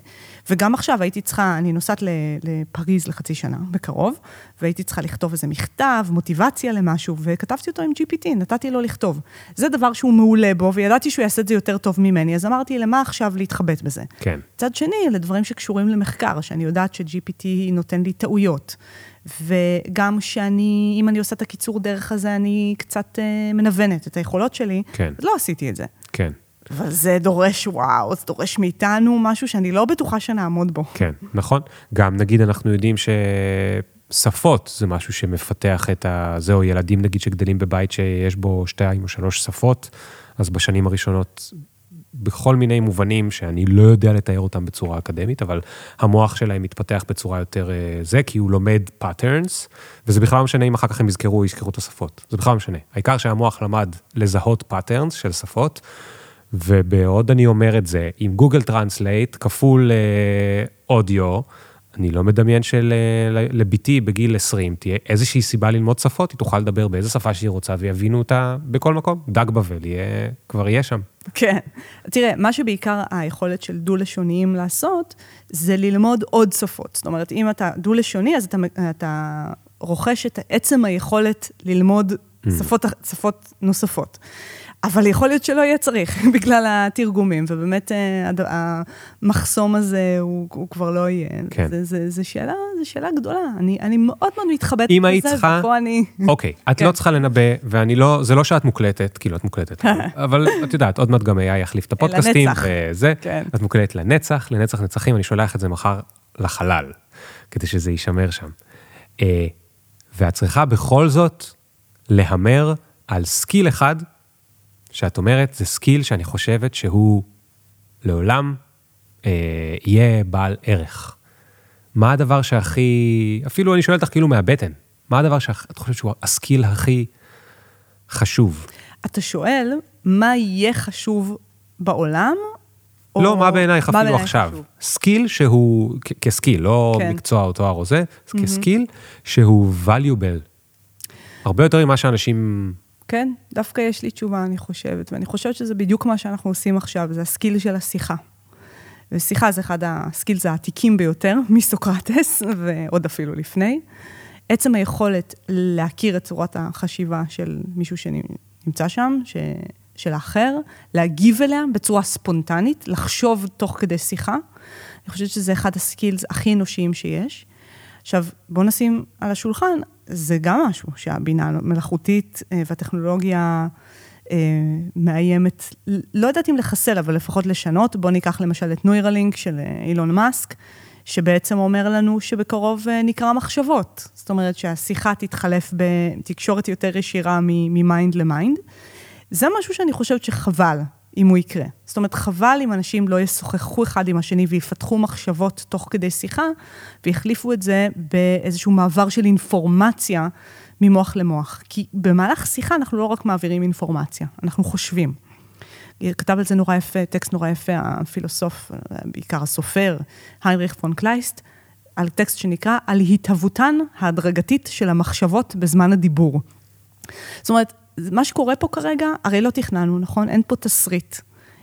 וגם עכשיו הייתי צריכה, אני נוסעת לפריז לחצי שנה, בקרוב, והייתי צריכה לכתוב איזה מכתב, מוטיבציה למשהו, וכתבתי אותו עם GPT, נתתי לו לכתוב. זה דבר שהוא מעולה בו, וידעתי שהוא יעשה את זה יותר טוב ממני, אז אמרתי, למה עכשיו להתחבט בזה? כן. מצד שני, לדברים שקשורים למחקר, שאני יודעת ש-GPT נותן לי טעויות. וגם שאני, אם אני עושה את הקיצור דרך הזה, אני קצת אה, מנוונת את היכולות שלי, כן. לא עשיתי את זה. כן. אבל זה דורש, וואו, זה דורש מאיתנו משהו שאני לא בטוחה שנעמוד בו. כן, נכון. גם נגיד אנחנו יודעים ששפות זה משהו שמפתח את ה... זהו, ילדים נגיד שגדלים בבית שיש בו שתיים או שלוש שפות, אז בשנים הראשונות בכל מיני מובנים שאני לא יודע לתאר אותם בצורה אקדמית, אבל המוח שלהם מתפתח בצורה יותר אה, זה, כי הוא לומד patterns, וזה בכלל לא משנה אם אחר כך הם יזכרו, יזכרו את השפות. זה בכלל לא משנה. העיקר שהמוח למד לזהות patterns של שפות, ובעוד אני אומר את זה, עם גוגל טרנסלייט כפול אודיו, אני לא מדמיין שלבת שלי בגיל 20 תהיה איזושהי סיבה ללמוד שפות, היא תוכל לדבר באיזה שפה שהיא רוצה ויבינו אותה בכל מקום. דג בבל יהיה, כבר יהיה שם. כן. תראה, מה שבעיקר היכולת של דו-לשוניים לעשות, זה ללמוד עוד שפות. זאת אומרת, אם אתה דו-לשוני, אז אתה, אתה רוכש את עצם היכולת ללמוד mm. שפות, שפות נוספות. אבל יכול להיות שלא יהיה צריך (laughs) בגלל התרגומים, ובאמת אה, המחסום הזה הוא, הוא כבר לא יהיה. כן. זו שאלה, שאלה גדולה, אני, אני מאוד מאוד מתחבטת בזה, היית צריכה... ופה אני... אוקיי, את כן. לא צריכה לנבא, ואני לא, זה לא שאת מוקלטת, כאילו את מוקלטת, (laughs) אבל את יודעת, עוד מעט גם AI יחליף את הפודקאסטים. וזה, כן. את מוקלטת לנצח, לנצח נצחים, אני שולח את זה מחר לחלל, כדי שזה יישמר שם. אה, ואת צריכה בכל זאת להמר על skill אחד, שאת אומרת, זה skill שאני חושבת שהוא לעולם אה, יהיה בעל ערך. מה הדבר שהכי, אפילו אני שואל אותך כאילו מהבטן, מה הדבר שאת חושבת שהוא ה skill הכי חשוב? אתה שואל, מה יהיה חשוב בעולם? לא, או... מה בעינייך אפילו בעיני עכשיו? חשוב? skill שהוא, כ skill, לא כן. מקצוע או תואר או זה, mm-hmm. כ skill שהוא valuable. הרבה יותר ממה שאנשים כן, דווקא יש לי תשובה, אני חושבת, ואני חושבת שזה בדיוק מה שאנחנו עושים עכשיו, זה ה skill של השיחה. ושיחה זה אחד ה skills העתיקים ביותר, מסוקרטס, (laughs) ועוד אפילו לפני. עצם היכולת להכיר את צורת החשיבה של מישהו שנמצא שם, ש... של האחר, להגיב אליה בצורה ספונטנית, לחשוב תוך כדי שיחה. אני חושבת שזה אחד ה skills הכי אנושיים שיש. עכשיו, בואו נשים על השולחן, זה גם משהו שהבינה המלאכותית אה, והטכנולוגיה אה, מאיימת, לא יודעת אם לחסל, אבל לפחות לשנות. בואו ניקח למשל את נוירלינק של אה, אילון מאסק, שבעצם אומר לנו שבקרוב נקרא מחשבות. זאת אומרת שהשיחה תתחלף בתקשורת יותר ישירה מ mind ל mind. זה משהו שאני חושבת שחבל אם הוא יקרה. זאת אומרת, חבל אם אנשים לא ישוחחו אחד עם השני ויפתחו מחשבות תוך כדי שיחה, ויחליפו את זה באיזשהו מעבר של אינפורמציה ממוח למוח. כי במהלך שיחה אנחנו לא רק מעבירים אינפורמציה, אנחנו חושבים. כתב על זה נורא יפה, טקסט נורא יפה, הפילוסוף, בעיקר הסופר, היינריך פון קלייסט, על טקסט שנקרא על התהוותן ההדרגתית של המחשבות בזמן הדיבור. זאת אומרת, מה שקורה פה כרגע, הרי לא תכננו, נכון? אין פה תסריט.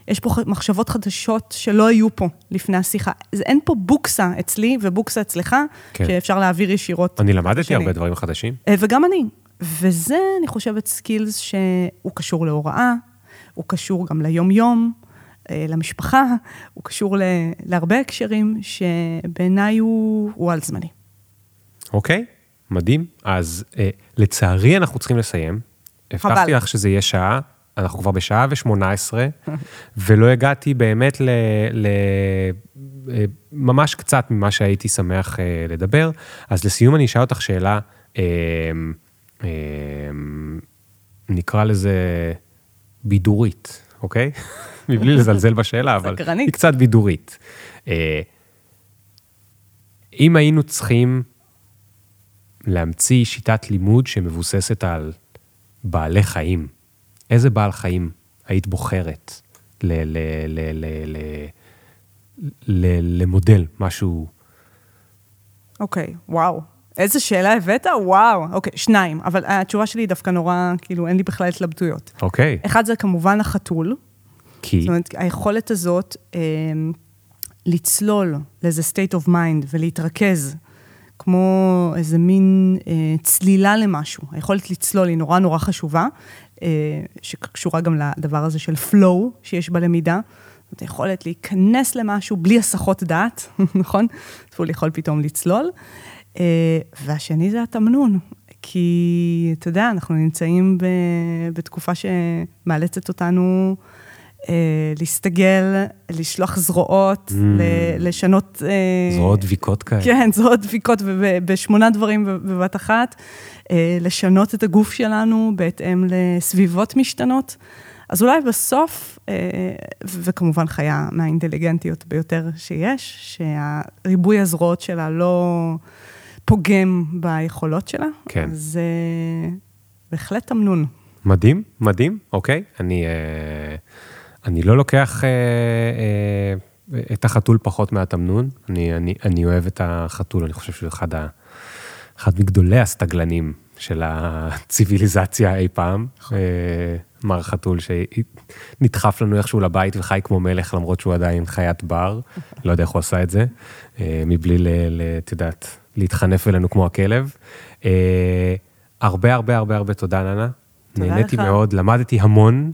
יש פה מחשבות חדשות שלא היו פה לפני השיחה. אין פה קופסה אצלי וקופסה אצלך, כן. שאפשר להעביר ישירות. אני למדתי שני. הרבה דברים חדשים. אה, וגם אני. וזה, אני חושבת, skills שהוא קשור להוראה, הוא קשור גם ליום-יום, אה, למשפחה, הוא קשור להרבה הקשרים שבעיניי הוא, הוא על-זמני. אוקיי, מדהים. אז אה, לצערי אנחנו צריכים לסיים. הבטחתי לך שזה יהיה שעה, אנחנו כבר בשעה ושמונה עשרה, (laughs) ולא הגעתי באמת ל... ל... אה, ממש קצת ממה שהייתי שמח אה, לדבר. אז לסיום אני אשאל אותך שאלה, אה, נקרא לזה בידורית, אוקיי? (laughs) מבלי לזלזל בשאלה, אבל היא קצת בידורית. אם היינו צריכים להמציא שיטת לימוד שמבוססת על בעלי חיים, איזה בעל חיים היית בוחרת ל- ל- ל- ל- ל- ל- למודל, משהו... אוקיי, okay, וואו. איזה שאלה הבאת? וואו. אוקיי, שניים, אבל התשובה שלי היא דווקא נורא, כאילו, אין לי בכלל התלבטויות. אוקיי. Okay. אחד זה כמובן החתול. כי? זאת אומרת, היכולת הזאת אה, לצלול לאיזה state of mind ולהתרכז כמו איזה מין אה, צלילה למשהו. היכולת לצלול היא נורא נורא חשובה, אה, שקשורה גם לדבר הזה של flow שיש בלמידה. זאת היכולת להיכנס למשהו בלי הסחות דעת, (laughs) נכון? תפול יכול פתאום לצלול. אה, והשני זה התמנון, כי אתה יודע, אנחנו נמצאים ב, בתקופה שמאלצת אותנו להסתגל, לשלוח זרועות, mm. לשנות... אה, זרועות דביקות כאלה. כן, (laughs) זרועות דביקות בשמונה דברים בבת אחת, אה, לשנות את הגוף שלנו בהתאם לסביבות משתנות. אז אולי בסוף, וכמובן חיה מהאינטליגנטיות ביותר שיש, שהריבוי הזרועות שלה לא פוגם ביכולות שלה, כן. אז בהחלט תמנון. מדהים, מדהים, אוקיי. אני... Uh... אני לא לוקח אה, אה, את החתול פחות מהתמנון. אני, אני, אני אוהב את החתול, אני חושב שהוא אחד, ה, אחד מגדולי הסטגלנים של הציוויליזציה אי פעם. נכון. אה, מר חתול שנדחף לנו איכשהו לבית וחי כמו מלך, למרות שהוא עדיין חיית בר. לא יודע איך הוא עשה את זה, אה, מבלי, את יודעת, להתחנף אלינו כמו הכלב. אה, הרבה הרבה הרבה הרבה תודה, ננה. נהניתי לך. מאוד, למדתי המון,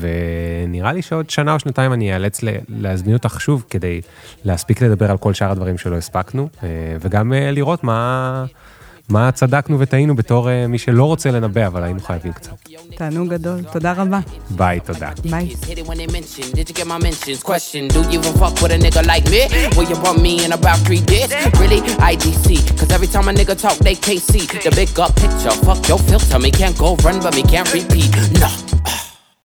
ונראה לי שעוד שנה או שנתיים אני אאלץ להזמין אותך שוב כדי להספיק לדבר על כל שאר הדברים שלא הספקנו, וגם לראות מה... מה צדקנו וטעינו בתור uh, מי שלא רוצה לנבא, אבל היינו חייבים קצת. תענוג גדול, תודה רבה. ביי, תודה. ביי. Really,